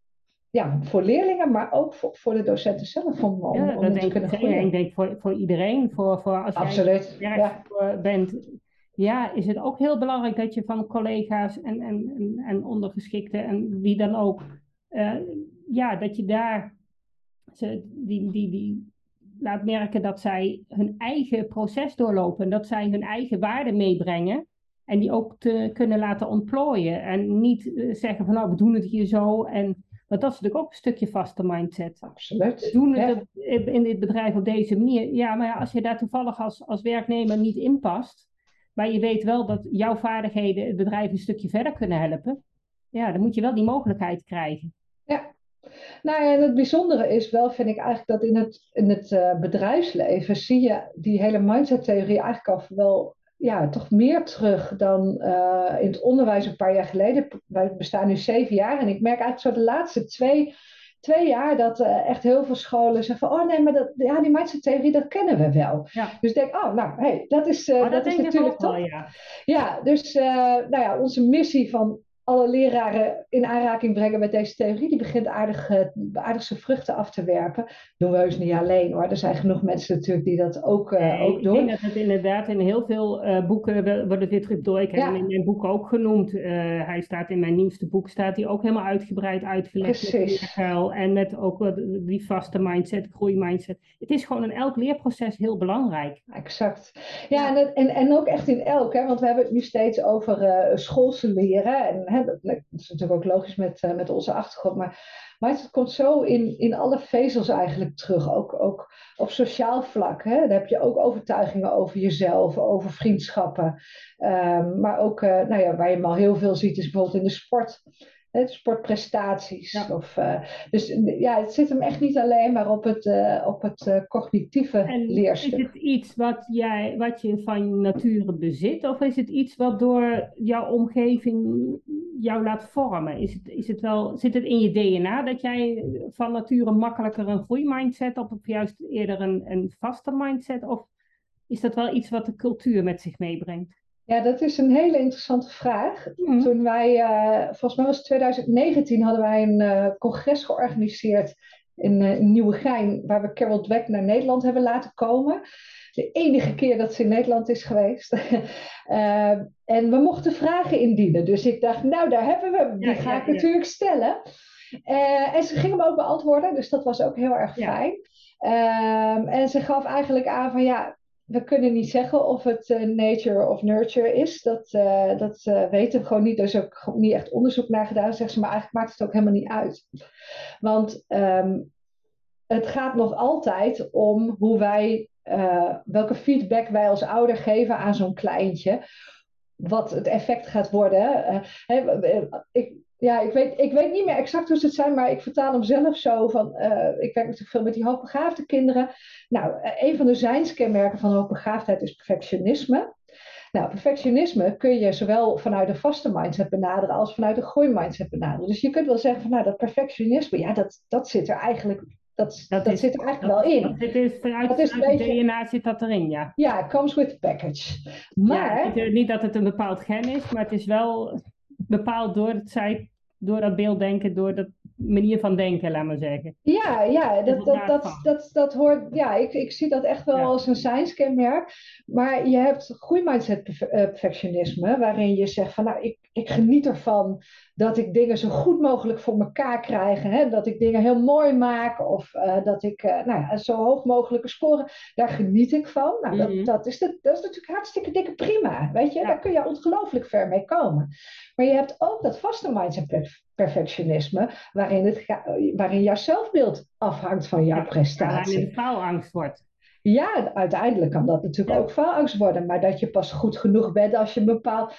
ja, voor leerlingen, maar ook voor, voor de docenten zelf om, om, ja, om te kunnen groeien. Ik denk voor, voor iedereen, voor, voor als Absoluut. jij ja. bent, ja, is het ook heel belangrijk dat je van collega's en, en, en, en ondergeschikten en wie dan ook, uh, ja, dat je daar ze, die, die, die laat merken dat zij hun eigen proces doorlopen. Dat zij hun eigen waarden meebrengen. En die ook te kunnen laten ontplooien. En niet eh, zeggen van nou, we doen het hier zo. En, want dat is natuurlijk ook een stukje vaste mindset. Absoluut. We doen het in dit bedrijf op deze manier. Ja, maar ja, als je daar toevallig als, als werknemer niet in past. Maar je weet wel dat jouw vaardigheden het bedrijf een stukje verder kunnen helpen. Ja, dan moet je wel die mogelijkheid krijgen. Ja, nou ja, en het bijzondere is wel, vind ik eigenlijk, dat in het, in het uh, bedrijfsleven zie je die hele mindset-theorie eigenlijk al wel ja, toch meer terug dan uh, in het onderwijs een paar jaar geleden. Wij bestaan nu zeven jaar en ik merk eigenlijk zo de laatste twee, twee jaar dat uh, echt heel veel scholen zeggen van, oh nee, maar dat, ja, die mindset-theorie, dat kennen we wel. Ja. Dus ik denk, oh, nou, hey, dat is, uh, dat, dat is natuurlijk toch. Ja. ja, dus nou ja, onze missie van alle leraren in aanraking brengen met deze theorie. Die begint aardig, uh, aardig vruchten af te werpen. Doen we heus niet alleen hoor. Er zijn genoeg mensen natuurlijk die dat ook, uh, ook doen. Ik denk dat het inderdaad in heel veel uh, boeken wordt dit door. Ik heb hem in mijn boek ook genoemd. hij staat in mijn nieuwste boek, staat hij ook helemaal uitgebreid uitgelegd. Precies. Met en met ook die vaste mindset, groeimindset. Het is gewoon in elk leerproces heel belangrijk. Exact. Ja, En, en, en ook echt in elk. Hè, want we hebben het nu steeds over schoolse leren. En dat, is natuurlijk ook logisch met, uh, met onze achtergrond, maar, het komt zo in, in alle vezels eigenlijk terug, ook, ook op sociaal vlak. Hè? Dan heb je ook overtuigingen over jezelf, over vriendschappen, um, maar ook, uh, nou ja, waar je al heel veel ziet is bijvoorbeeld in de sport sportprestaties. Of, uh, dus ja, het zit hem echt niet alleen maar op het, uh, op het uh, cognitieve en leerstuk. Is het iets wat, jij, wat je van nature bezit, of is het iets wat door jouw omgeving jou laat vormen? Is het, is het wel, zit het in je DNA dat jij van nature makkelijker een groeimindset op, of juist eerder een, een vaste mindset? Of is dat wel iets wat de cultuur met zich meebrengt? Ja, dat is een hele interessante vraag. Mhm. Toen wij, uh, volgens mij was 2019, hadden wij een uh, congres georganiseerd in, uh, in Nieuwegein, waar we Carol Dweck naar Nederland hebben laten komen. De enige keer dat ze in Nederland is geweest. en we mochten vragen indienen. Dus ik dacht, nou, daar hebben we hem. Die ga ik natuurlijk stellen. en ze ging hem ook beantwoorden, dus dat was ook heel erg fijn. Ehm, en ze gaf eigenlijk aan van ja, we kunnen niet zeggen of het uh, nature of nurture is. Dat, uh, dat uh, weten we gewoon niet. Er is ook niet echt onderzoek naar gedaan, zegt ze. Maar eigenlijk maakt het ook helemaal niet uit. Want um, het gaat nog altijd om hoe wij, welke feedback wij als ouder geven aan zo'n kleintje. Wat het effect gaat worden. ik, ja, ik weet, ik weet niet meer exact hoe ze het zijn, maar ik vertaal hem zelf zo van, uh, ik werk natuurlijk veel met die hoogbegaafde kinderen. Nou, uh, een van de zijnskenmerken van hoogbegaafdheid is perfectionisme. Nou, perfectionisme kun je zowel vanuit de vaste mindset benaderen als vanuit de groeimindset benaderen. Dus je kunt wel zeggen van, nou, dat perfectionisme, ja, dat, dat zit er eigenlijk dat, dat, dat zit er eigenlijk wel in. Dat is vanuit, dat is het DNA zit dat erin, ja. Ja, it comes with the package. Maar... Ja, niet dat het een bepaald gen is, maar het is wel bepaald door, het zij, door dat beelddenken, door dat manier van denken, laat maar zeggen. Ja, ja dat, dat, dat, dat, dat, hoort, ja ik, ik zie dat echt wel als een science kenmerk. Maar je hebt groeimindset perfectionisme, waarin je zegt van nou, ik, ik geniet ervan dat ik dingen zo goed mogelijk voor elkaar krijg. Hè? Dat ik dingen heel mooi maak of uh, dat ik uh, nou ja, zo hoog mogelijke scoren. Daar geniet ik van. Nou, dat, mm-hmm. dat, is de, dat is natuurlijk hartstikke dikke prima. Weet je, daar kun je ongelooflijk ver mee komen. Maar je hebt ook dat vaste mindset perfectionisme, waarin, het waarin jouw zelfbeeld afhangt van jouw prestatie. Waarin het faalangst wordt. Ja, uiteindelijk kan dat natuurlijk ook faalangst worden, maar dat je pas goed genoeg bent als je een bepaald.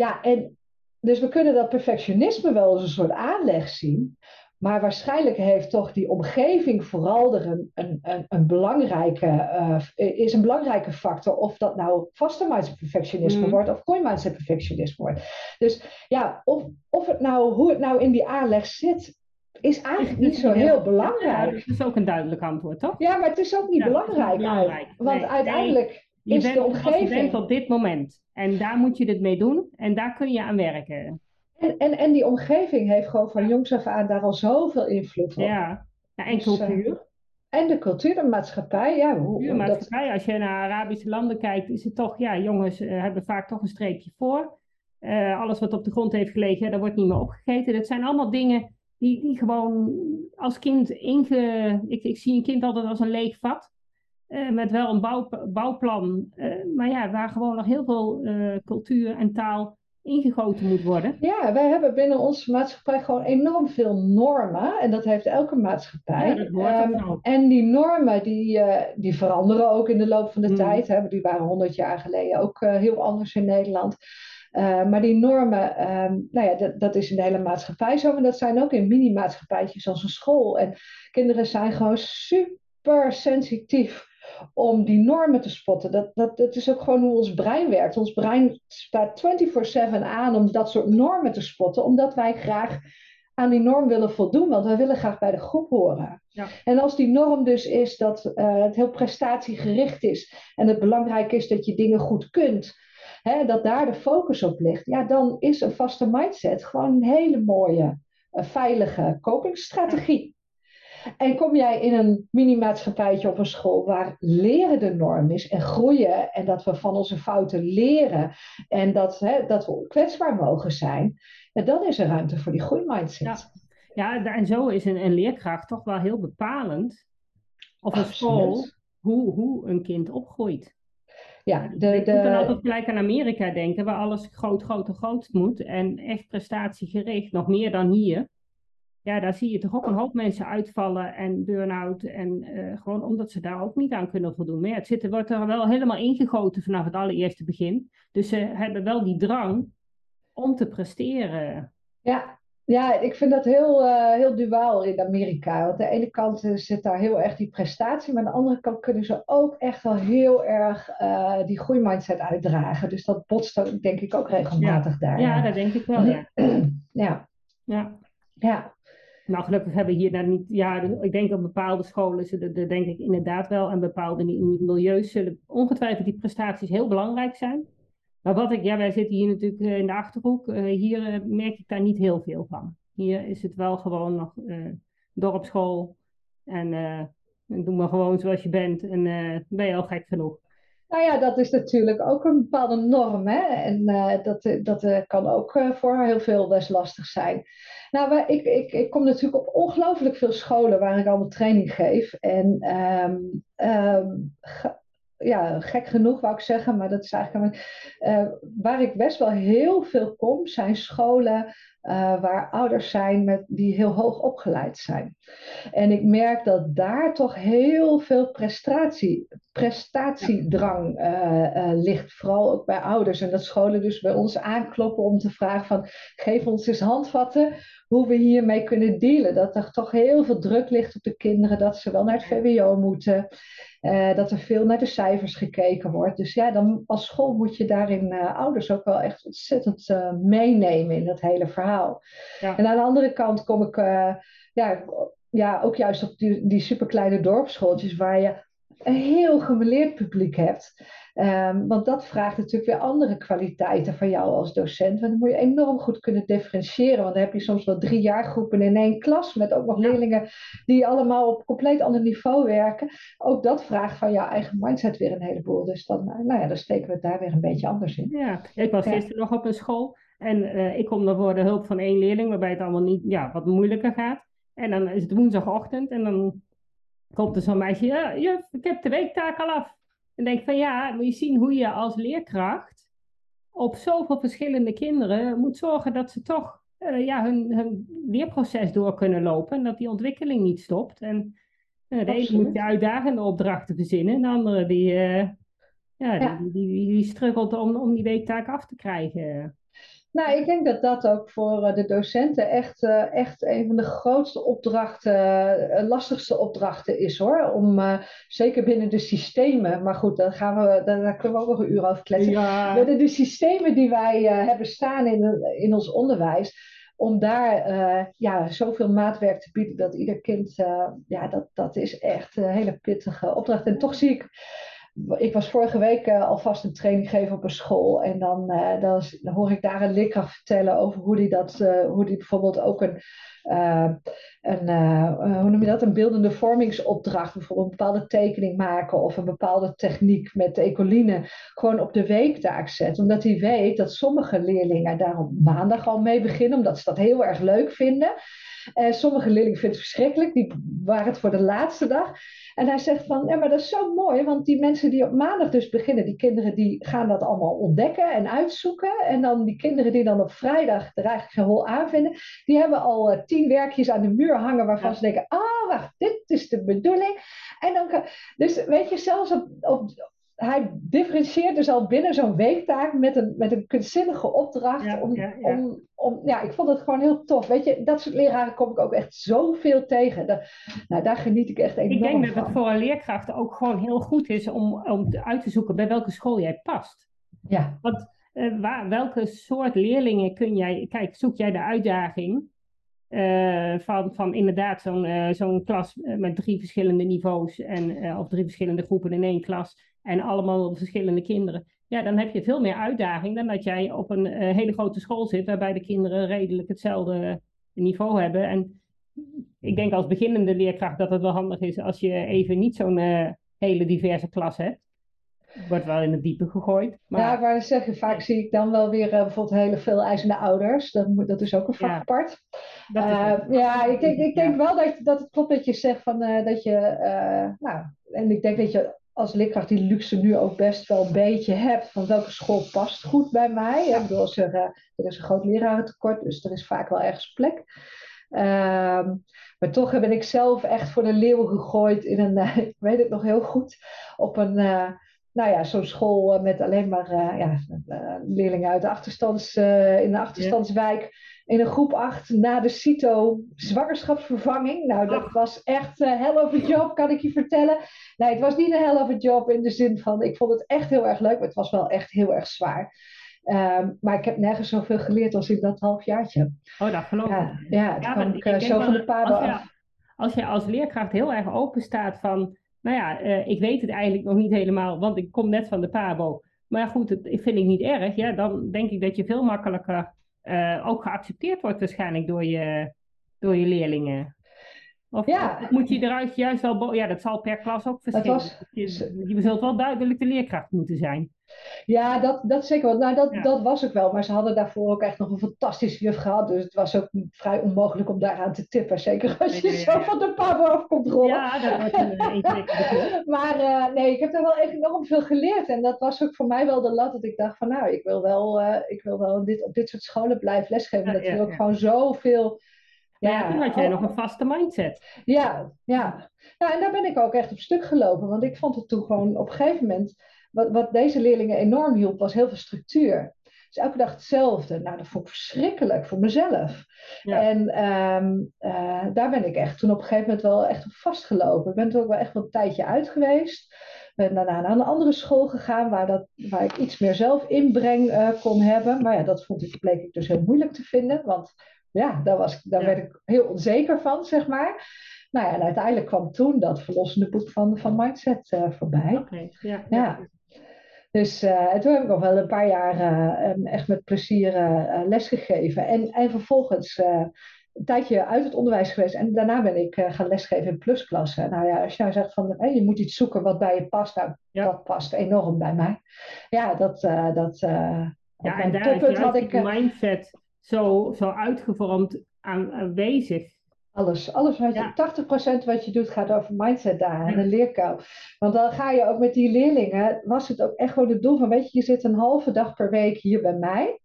Ja, en dus we kunnen dat perfectionisme wel als een soort aanleg zien. Maar waarschijnlijk heeft toch die omgeving vooral er een, een, een, belangrijke, uh, is een belangrijke factor. Of dat nou vaste mindset perfectionisme mm. wordt of coin mindset perfectionisme wordt. Dus ja, of, of het nou, hoe het nou in die aanleg zit, is eigenlijk niet zo heel belangrijk. dat is ook een duidelijk antwoord, toch? Ja, maar het is ook niet belangrijk. belangrijk. Want uiteindelijk je is bent, de omgeving... Je bent op dit moment. En daar moet je het mee doen. En daar kun je aan werken. En, en, en die omgeving heeft gewoon van jongs af aan daar al zoveel invloed op. Ja, en dus, eh, cultuur. en de cultuur, de maatschappij, ja. Hoe, de maatschappij, als je naar Arabische landen kijkt, is het toch, ja, jongens uh, hebben vaak toch een streepje voor. Uh, alles wat op de grond heeft gelegen, dat wordt niet meer opgegeten. Dat zijn allemaal dingen die, die gewoon als kind inge... Ik, ik zie een kind altijd als een leeg vat. Met wel een bouw, bouwplan. maar ja, waar gewoon nog heel veel cultuur en taal ingegoten moet worden. Ja, wij hebben binnen onze maatschappij gewoon enorm veel normen. En dat heeft elke maatschappij. Ja, um, en die normen die, uh, die veranderen ook in de loop van de mm. tijd. Hè. Die waren honderd jaar geleden ook uh, heel anders in Nederland. Uh, maar die normen, um, nou ja, dat, dat, is in de hele maatschappij zo. Maar dat zijn ook in mini-maatschappijtjes als een school. En kinderen zijn gewoon super sensitief om die normen te spotten. Dat, dat, dat is ook gewoon hoe ons brein werkt. Ons brein staat 24/7 aan om dat soort normen te spotten, omdat wij graag aan die norm willen voldoen, want wij willen graag bij de groep horen. Ja. En als die norm dus is dat uh, het heel prestatiegericht is en het belangrijk is dat je dingen goed kunt, hè, dat daar de focus op ligt, ja, dan is een vaste mindset gewoon een hele mooie, uh, veilige kopingsstrategie. En kom jij in een mini-maatschappijtje op een school waar leren de norm is en groeien en dat we van onze fouten leren en dat, hè, dat we kwetsbaar mogen zijn, ja, dan is er ruimte voor die groeimindset. Ja. ja, en zo is een, een leerkracht toch wel heel bepalend, of een school, hoe, hoe een kind opgroeit. Ja, de, de... Ik moet dan altijd gelijk aan Amerika denken, waar alles groot, groot en groot moet en echt prestatiegericht, nog meer dan hier ja, daar zie je toch ook een hoop mensen uitvallen en burn-out. En uh, gewoon omdat ze daar ook niet aan kunnen voldoen. Maar ja, het zit, wordt er wel helemaal ingegoten vanaf het allereerste begin. Dus ze hebben wel die drang om te presteren. Ja, ja ik vind dat heel, uh, heel duaal in Amerika. Want aan de ene kant uh, zit daar heel erg die prestatie. Maar aan de andere kant kunnen ze ook echt wel heel erg die groeimindset uitdragen. Dus dat botst denk ik ook regelmatig daar. Ja, dat denk ik wel, ja. ja. Ja. Ja. Nou, gelukkig hebben we hier daar niet. Ja, ik denk op bepaalde scholen zullen er denk ik inderdaad wel. En bepaalde milieus zullen ongetwijfeld die prestaties heel belangrijk zijn. Maar wat ik, ja, wij zitten hier natuurlijk eh, in de achterhoek. Uh, hier uh, merk ik daar niet heel veel van. Hier is het wel gewoon nog uh, dorpsschool. En doe maar gewoon zoals je bent. En ben je al gek genoeg. Nou ja, dat is natuurlijk ook een bepaalde norm. Hè? En uh, dat, dat uh, kan ook uh, voor heel veel best lastig zijn. Nou, ik, ik, ik kom natuurlijk op ongelooflijk veel scholen waar ik allemaal training geef. En um, um, ja, gek genoeg wou ik zeggen, maar dat is eigenlijk. Uh, waar ik best wel heel veel kom, zijn scholen uh, waar ouders zijn met, die heel hoog opgeleid zijn. En ik merk dat daar toch heel veel prestatie, prestatiedrang uh, ligt, vooral ook bij ouders. En dat scholen dus bij ons aankloppen om te vragen van geef ons eens handvatten hoe we hiermee kunnen dealen. Dat er toch heel veel druk ligt op de kinderen, dat ze wel naar het VWO moeten. Dat er veel naar de cijfers gekeken wordt. Dus ja, dan als school moet je daarin ouders ook wel echt ontzettend meenemen in dat hele verhaal. Ja. En aan de andere kant kom ik ja, ja, ook juist op die, die superkleine dorpsschooltjes waar je een heel gemeleerd publiek hebt. Um, want dat vraagt natuurlijk weer andere kwaliteiten van jou als docent. Want dan moet je enorm goed kunnen differentiëren. Want dan heb je soms wel drie jaargroepen in één klas. Met ook nog leerlingen die allemaal op compleet ander niveau werken. Ook dat vraagt van jouw eigen mindset weer een heleboel. Dus dan, eh, nou ja, dan steken we het daar weer een beetje anders in. Ja, ik was gisteren nog op een school. En uh, ik kom dan voor de hulp van één leerling. Waarbij het allemaal niet, ja, wat moeilijker gaat. En dan is het woensdagochtend. En dan komt er zo'n meisje. Ja, juf, ik heb de weektaak al af. En denk van ja, moet je zien hoe je als leerkracht op zoveel verschillende kinderen moet zorgen dat ze toch uh, ja, hun, hun leerproces door kunnen lopen en dat die ontwikkeling niet stopt. En uh, de ene moet je uitdagende opdrachten verzinnen, en de andere die, ja, ja. Die, die, die, die, struggelt om, om die weektaak af te krijgen. Nou, ik denk dat dat ook voor eh, de docenten echt, eh, echt een van de grootste opdrachten, uh, lastigste opdrachten is hoor. Om zeker binnen de systemen, maar goed, daar, gaan we, daar, kunnen we ook nog een uur over kletsen. Ja. Binnen de systemen die wij hebben staan in, in ons onderwijs, om daar ja, zoveel maatwerk te bieden dat ieder kind, ja, dat, dat is echt een hele pittige opdracht. En toch zie ik ik was vorige week uh, alvast een training geven op een school. En dan, uh, dan, hoor ik daar een leerkracht vertellen over hoe die, dat, uh, hoe die bijvoorbeeld ook een, een hoe noem je dat, een beeldende vormingsopdracht, bijvoorbeeld een bepaalde tekening maken of een bepaalde techniek met ecoline, gewoon op de weektaak zet. Omdat hij weet dat sommige leerlingen daar op maandag al mee beginnen, omdat ze dat heel erg leuk vinden. En sommige leerlingen vinden het verschrikkelijk, die waren het voor de laatste dag. En hij zegt van, ja, maar dat is zo mooi, want die mensen die op maandag dus beginnen, die kinderen die gaan dat allemaal ontdekken en uitzoeken. En dan die kinderen die dan op vrijdag er eigenlijk geen hol aan vinden, die hebben al uh, tien werkjes aan de muur hangen waarvan ze denken, ah, oh, wacht, dit is de bedoeling. En dan, dus weet je, zelfs op, op hij differentieert dus al binnen zo'n weektaak met een, met een kunstzinnige opdracht. om, ja, Om, om, ja, ik vond het gewoon heel tof. Weet je, dat soort leraren kom ik ook echt zoveel tegen. nou, daar geniet ik echt enorm van. Ik denk dat het voor een leerkracht ook gewoon heel goed is om, om uit te zoeken bij welke school jij past. Ja. Want uh, waar, welke soort leerlingen kun jij... Kijk, zoek jij de uitdaging uh, van, van inderdaad zo'n uh, zo'n klas met drie verschillende niveaus en, of drie verschillende groepen in één klas en allemaal verschillende kinderen. Ja, dan heb je veel meer uitdaging dan dat jij op een uh, hele grote school zit waarbij de kinderen redelijk hetzelfde niveau hebben. En ik denk als beginnende leerkracht dat het wel handig is als je even niet zo'n uh, hele diverse klas hebt. Wordt wel in het diepe gegooid. Maar... Ja, maar zeggen, vaak zie ik dan wel weer uh, bijvoorbeeld hele veel eisende ouders. Dat, dat is ook een vak ja. apart. ja, ik denk, ik denk wel dat, dat het klopt dat je zegt van, dat je, nou, en ik denk dat je als leerkracht die luxe nu ook best wel een beetje hebt van welke school past goed bij mij. Ik bedoel, er, er is een groot lerarentekort, dus er is vaak wel ergens plek. Um, maar toch ben ik zelf echt voor de leeuw gegooid in een, uh, ik weet het nog heel goed, op een, uh, nou ja, zo'n school met alleen maar uh, ja, leerlingen uit de achterstands, in de achterstandswijk in een groep 8 na de CITO zwangerschapsvervanging. Nou, dat was echt een hell of a job, kan ik je vertellen. Nee, het was niet een hell of a job in de zin van, ik vond het echt heel erg leuk, maar het was wel echt heel erg zwaar. Um, maar ik heb nergens zoveel geleerd als in dat halfjaartje. Oh, dat geloof ik. Ja, ja, ja kwam ik, ik zo van de af. als je als leerkracht heel erg open staat van, nou ja, uh, ik weet het eigenlijk nog niet helemaal, want ik kom net van de pabo. Maar goed, dat vind ik niet erg. Ja, dan denk ik dat je veel makkelijker uh, ook geaccepteerd wordt waarschijnlijk door je, door je leerlingen. Of, ja. moet je eruit juist wel... Ja, dat zal per klas ook verschillen. Was... Je, je zult wel duidelijk de leerkracht moeten zijn. Ja, dat, dat zeker wel. Nou, dat, dat was ook wel. Maar ze hadden daarvoor ook echt nog een fantastische juf gehad. Dus het was ook vrij onmogelijk om daaraan te tippen. Zeker als je zo van de pabo af komt rollen. Ja, dat wordt een Maar uh, nee, ik heb daar wel echt enorm veel geleerd. En dat was ook voor mij wel de lat dat ik dacht van... Nou, ik wil wel, uh, ik wil wel dit, op dit soort scholen blijven lesgeven. dat je ook gewoon zoveel... Ja, toen had jij nog een vaste mindset. Ja, ja. Nou, en daar ben ik ook echt op stuk gelopen. Want ik vond het toen gewoon op een gegeven moment wat, wat deze leerlingen enorm hielp, was heel veel structuur. Dus elke dag hetzelfde. Nou, dat vond ik verschrikkelijk voor mezelf. En um, uh, daar ben ik echt toen op een gegeven moment wel echt op vastgelopen. Ik ben er ook wel echt wel een tijdje uit geweest. Ben daarna naar een andere school gegaan waar, dat, waar ik iets meer zelf inbreng uh, kon hebben. Maar ja, dat vond ik, bleek ik dus heel moeilijk te vinden. Want ja, daar, was, daar ja. werd ik heel onzeker van, zeg maar. Nou ja, en uiteindelijk kwam toen dat verlossende boek van, van Mindset uh, voorbij. Okay, ja, ja. Dus uh, toen heb ik nog wel een paar jaar uh, echt met plezier lesgegeven. En, en vervolgens een tijdje uit het onderwijs geweest. En daarna ben ik gaan lesgeven in plusklassen. Nou ja, als je nou zegt van hey, je moet iets zoeken wat bij je past. Nou, ja. dat past enorm bij mij. Ja, dat... dat ja, en daar is ik, mindset zo, zo uitgevormd aan, aanwezig. Alles, alles wat je, 80% wat je doet gaat over mindset daar en een leerkuil. Want dan ga je ook met die leerlingen, was het ook echt gewoon het doel van, weet je, je zit een halve dag per week hier bij mij.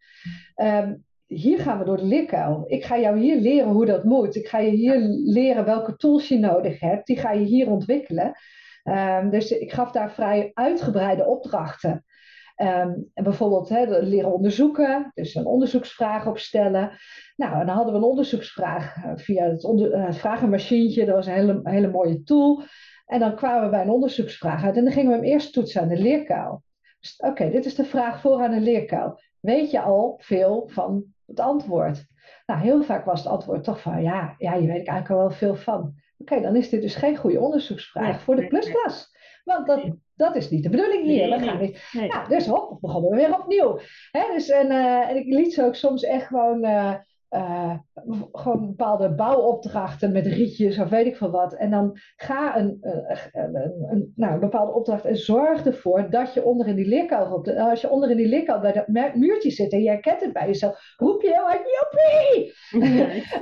Um, hier gaan we door de leerkuil. Ik ga jou hier leren hoe dat moet. Ik ga je hier leren welke tools je nodig hebt. Die ga je hier ontwikkelen. Um, dus ik gaf daar vrij uitgebreide opdrachten. Um, en bijvoorbeeld hè, leren onderzoeken, dus een onderzoeksvraag opstellen. Nou, en dan hadden we een onderzoeksvraag uh, via het, onder, uh, het vragenmachientje. Dat was een hele, hele mooie tool. En dan kwamen we bij een onderzoeksvraag uit. En dan gingen we hem eerst toetsen aan de leerkuil. Dus, Oké, okay, dit is de vraag voor aan de leerkuil. Weet je al veel van het antwoord? Nou, heel vaak was het antwoord toch van ja, ja je weet ik eigenlijk al wel veel van. Oké, okay, dan is dit dus geen goede onderzoeksvraag voor de plusklas. Want dat, dat is niet de bedoeling hier. Nee, we gaan niet. Nee. Ja, dus hop, begonnen we weer opnieuw. Hè, dus, en, uh, en ik liet ze ook soms echt gewoon uh, gewoon bepaalde bouwopdrachten met rietjes of weet ik veel wat. En dan ga een, een, een, nou, een bepaalde opdracht en zorg ervoor dat je onder in die leerkuil als je onder in die leerkuil bij dat muurtje zit en je herkent het bij jezelf, roep je heel hard joepie!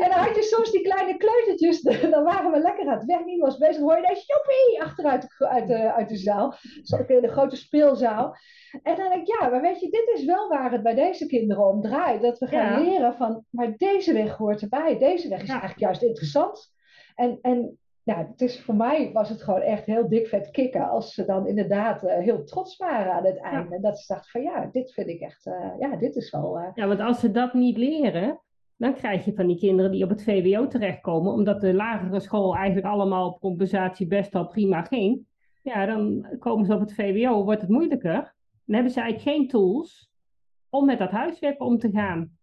en dan had je soms die kleine kleutertjes, dan waren we lekker aan het werk, niet was bezig, hoor je daar joepie achteruit uit de, uit de zaal. Zat ik in de grote speelzaal. En dan denk ik, ja, maar weet je, dit is wel waar het bij deze kinderen om draait. Dat we gaan leren van, maar deze weg hoort erbij. Deze weg is eigenlijk juist interessant. En, en ja, het is, voor mij was het gewoon echt heel dik vet kicken als ze dan inderdaad uh, heel trots waren aan het einde. En dat ze dachten van ja, dit vind ik echt, uh, ja, dit is wel... Uh... Ja, want als ze dat niet leren, dan krijg je van die kinderen die op het VWO terechtkomen, omdat de lagere school eigenlijk allemaal op compensatie best wel prima ging. Ja, dan komen ze op het VWO, wordt het moeilijker. Dan hebben ze eigenlijk geen tools om met dat huiswerk om te gaan.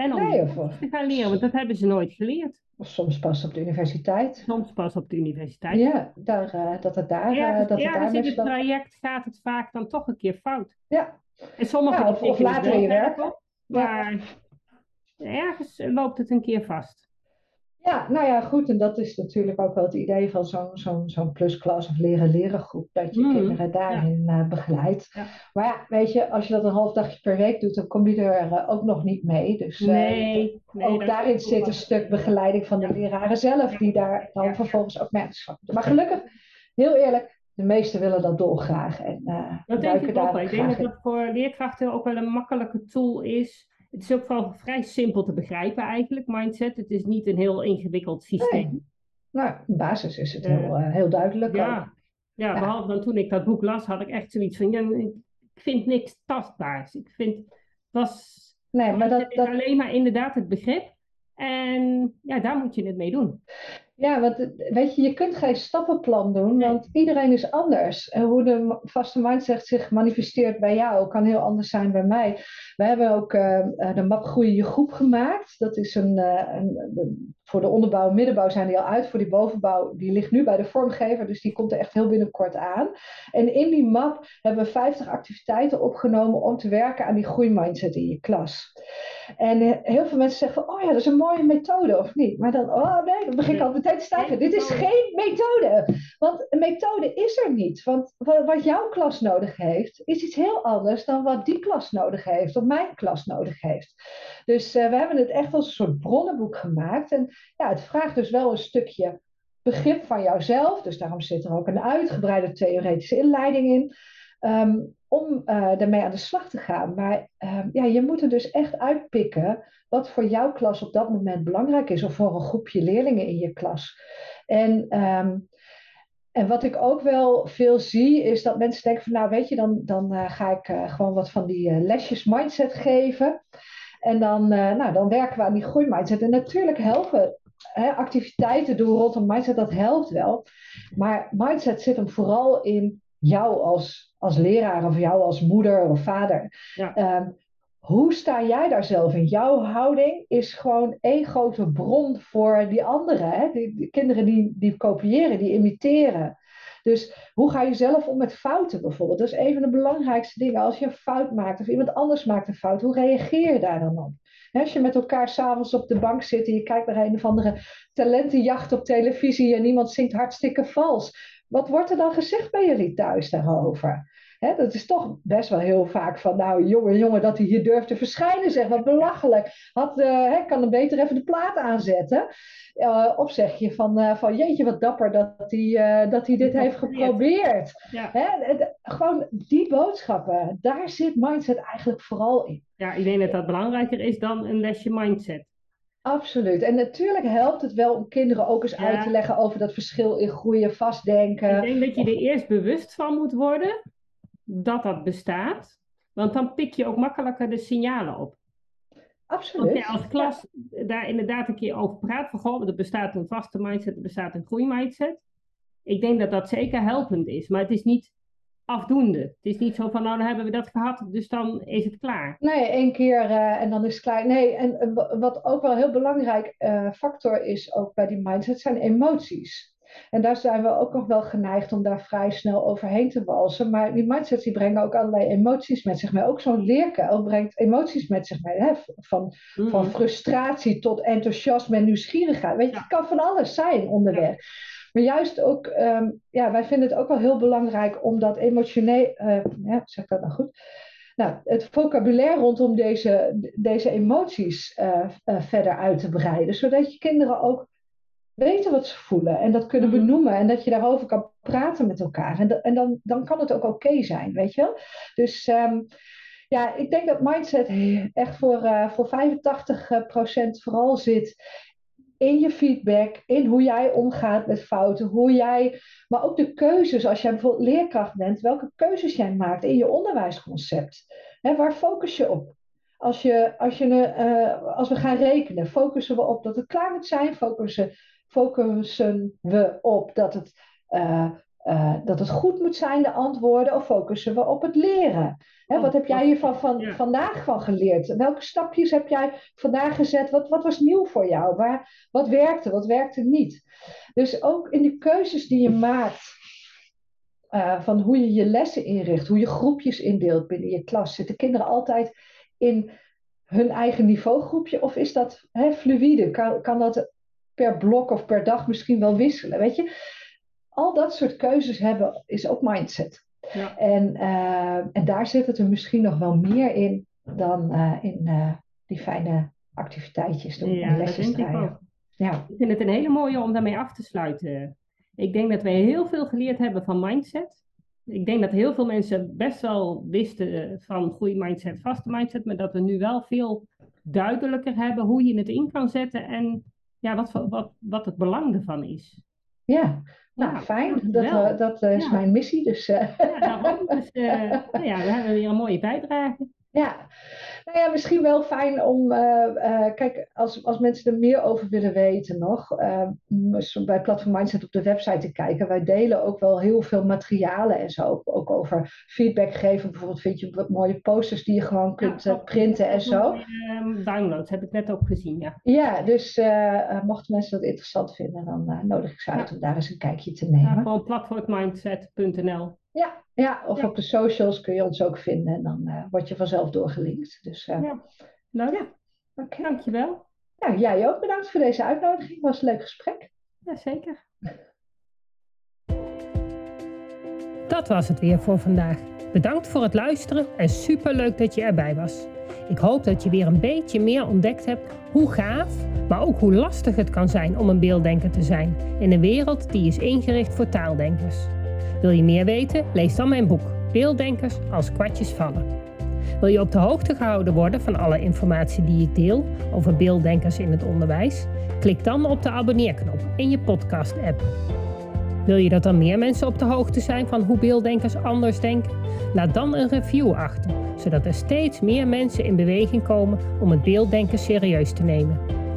En om nee, of... te gaan leren, want dat hebben ze nooit geleerd. Of soms pas op de universiteit. Soms pas op de universiteit. Ja, daar, uh, dat het daar... Ergens, uh, dat het daar in het traject gaat het vaak dan toch een keer fout. Ja. En sommige ja, of, of later in je werk. Maar ergens loopt het een keer vast. Ja, nou ja, goed. En dat is natuurlijk ook wel het idee van zo'n zo'n zo'n plusklas of leren-leren groep. Dat je mm, kinderen daarin ja. uh, begeleidt. Ja. Maar ja, weet je, als je dat een half dagje per week doet, dan kom je er uh, ook nog niet mee. Dus uh, nee, nee, ook daarin zit een stuk begeleiding van de leraren zelf, die daar dan vervolgens ook mee Maar gelukkig, heel eerlijk, de meesten willen dat dolgraag. En, dat denk ik ook wel. Ik denk dat dat voor leerkrachten ook wel een makkelijke tool is het is ook wel vrij simpel te begrijpen eigenlijk, mindset. Het is niet een heel ingewikkeld systeem. Nee. Nou, in basis is het heel, uh, heel duidelijk. Ja. ja, behalve dan toen ik dat boek las, had ik echt zoiets van, ja, ik vind niks tastbaars. Ik vind, was nee, maar dat, dat... alleen maar inderdaad het begrip. En ja, daar moet je het mee doen. Ja, want weet je, je kunt geen stappenplan doen, want iedereen is anders. En hoe de vaste mindset zich manifesteert bij jou kan heel anders zijn bij mij. We hebben ook uh, de map Groeien je groep gemaakt. Dat is een, uh, een, voor de onderbouw en middenbouw zijn die al uit. Voor die bovenbouw, die ligt nu bij de vormgever, dus die komt er echt heel binnenkort aan. En in die map hebben we 50 activiteiten opgenomen om te werken aan die groeimindset in je klas. En heel veel mensen zeggen van, oh ja, dat is een mooie methode, of niet? Maar dan, oh nee, dan begin ik al meteen te staan. Dit is geen methode. Want een methode is er niet. Want wat jouw klas nodig heeft, is iets heel anders dan wat die klas nodig heeft, of mijn klas nodig heeft. Dus uh, we hebben het echt als een soort bronnenboek gemaakt. En ja, het vraagt dus wel een stukje begrip van jouzelf. Dus daarom zit er ook een uitgebreide theoretische inleiding in. Um, om uh, daarmee aan de slag te gaan. Maar uh, ja, je moet er dus echt uitpikken wat voor jouw klas op dat moment belangrijk is, of voor een groepje leerlingen in je klas. En, um, en wat ik ook wel veel zie, is dat mensen denken van, nou weet je, dan, dan uh, ga ik uh, gewoon wat van die lesjes mindset geven. En dan, nou, dan werken we aan die groeimindset. En natuurlijk helpen hè, activiteiten doen rondom mindset, dat helpt wel. Maar mindset zit hem vooral in jou als, als leraar of jou als moeder of vader. Ja. Um, hoe sta jij daar zelf in? Jouw houding is gewoon één grote bron voor die anderen. Hè? Die, die, kinderen die, die kopiëren, die imiteren. Dus hoe ga je zelf om met fouten bijvoorbeeld? Dat is een van de belangrijkste dingen. Als je een fout maakt of iemand anders maakt een fout, hoe reageer je daar dan op? Als je met elkaar s'avonds op de bank zit en je kijkt naar een of andere talentenjacht op televisie en iemand zingt hartstikke vals. Wat wordt er dan gezegd bij jullie thuis daarover? Dat is toch best wel heel vaak van, nou jongen, jongen, dat hij hier durft te verschijnen, zeg, wat belachelijk. Had, uh, kan dan beter even de plaat aanzetten. Uh, of zeg je van, uh, van, jeetje, wat dapper dat hij, dat hij dit heeft geprobeerd. Ja. gewoon die boodschappen, daar zit mindset eigenlijk vooral in. Ja, ik denk dat dat belangrijker is dan een lesje mindset. Absoluut. En natuurlijk helpt het wel om kinderen ook eens uit te leggen over dat verschil in groeien, vastdenken. Ik denk dat je er eerst bewust van moet worden dat dat bestaat. Want dan pik je ook makkelijker de signalen op. Absoluut. Als je als klas daar inderdaad een keer over praat, van goh, er bestaat een vaste mindset, er bestaat een groeimindset. Ik denk dat dat zeker helpend is, maar het is niet afdoende. Het is niet zo van, nou dan hebben we dat gehad, dus dan is het klaar. Nee, één keer uh, en dan is het klaar. Nee, en uh, wat ook wel een heel belangrijk uh, factor is ook bij die mindset zijn emoties. En daar zijn we ook nog wel geneigd om daar vrij snel overheen te walsen. Maar die mindsets die brengen ook allerlei emoties met zich mee. Ook zo'n leerkuil brengt emoties met zich mee. Hè? Van, van mm. frustratie tot enthousiasme en nieuwsgierigheid. Weet je, het kan van alles zijn onderweg. Maar juist ook, ehm, ja, wij vinden het ook wel heel belangrijk om dat emotioneel, uh, ja, zeg dat nou goed? Nou, het vocabulaire rondom deze, deze emoties uh, uh, verder uit te breiden, zodat je kinderen ook weten wat ze voelen en dat kunnen mhm. benoemen en dat je daarover kan praten met elkaar. En, en dan, dan kan het ook oké zijn, weet je wel? Dus um, ja, ik denk dat mindset echt voor, uh, voor 85% vooral zit in je feedback, in hoe jij omgaat met fouten, hoe jij, maar ook de keuzes, als jij bijvoorbeeld leerkracht bent, welke keuzes jij maakt in je onderwijsconcept. Hè, waar focus je op? Als, je, als, je, uh, als we gaan rekenen, focussen we op dat het klaar moet zijn, focussen, focussen we op dat het, uh, uh, dat het goed moet zijn, de antwoorden, of focussen we op het leren? Hè, wat heb jij hiervan van, vandaag van geleerd? Welke stapjes heb jij vandaag gezet? Wat, wat was nieuw voor jou? Waar, wat werkte, wat werkte niet? Dus ook in de keuzes die je maakt, uh, van hoe je je lessen inricht, hoe je groepjes indeelt binnen je klas. Zitten kinderen altijd in hun eigen niveaugroepje of is dat hè, fluïde? Kan, kan dat per blok of per dag misschien wel wisselen? Weet je? Al dat soort keuzes hebben is ook mindset. Ja. En, uh, en daar zit het er misschien nog wel meer in dan uh, in uh, die fijne activiteitjes doen ja, en lesjes draaien. Ja. Ik vind het een hele mooie om daarmee af te sluiten. Ik denk dat wij heel veel geleerd hebben van mindset. Ik denk dat heel veel mensen best wel wisten van goede mindset, vaste mindset, maar dat we nu wel veel duidelijker hebben hoe je het in kan zetten en ja, wat, wat, wat het belang ervan is. Ja, nou fijn. Dat, dat is mijn missie. Dus, ja, daarom. Dus, nou ja, we hebben weer een mooie bijdrage. Ja, nou ja, misschien wel fijn om, uh, uh, kijk, als, als mensen er meer over willen weten nog, uh, bij Platform Mindset op de website te kijken. Wij delen ook wel heel veel materialen en zo, ook over feedback geven. Bijvoorbeeld vind je mooie posters die je gewoon kunt printen en zo. Downloads, heb ik net ook gezien, ja. Ja, dus mochten mensen dat interessant vinden, dan nodig ik ze uit om daar eens een kijkje te nemen. Ja, gewoon platformmindset.nl. Ja, ja, of op de socials kun je ons ook vinden en dan uh, word je vanzelf doorgelinkt. Dus, uh, ja, leuk. Ja. Okay. Dankjewel. Ja, jij ook bedankt voor deze uitnodiging. Het was een leuk gesprek. Jazeker. Dat was het weer voor vandaag. Bedankt voor het luisteren en superleuk dat je erbij was. Ik hoop dat je weer een beetje meer ontdekt hebt hoe gaaf, maar ook hoe lastig het kan zijn om een beelddenker te zijn in een wereld die is ingericht voor taaldenkers. Wil je meer weten? Lees dan mijn boek Beelddenkers als kwartjes vallen. Wil je op de hoogte gehouden worden van alle informatie die ik deel over beelddenkers in het onderwijs? Klik dan op de abonneerknop in je podcast-app. Wil je dat dan meer mensen op de hoogte zijn van hoe beelddenkers anders denken? Laat dan een review achter, zodat er steeds meer mensen in beweging komen om het beelddenken serieus te nemen.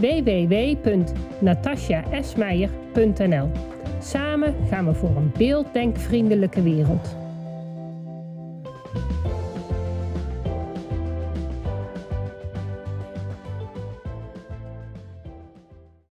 www.natasjaesmeijer.nl. Samen gaan we voor een beelddenkvriendelijke wereld.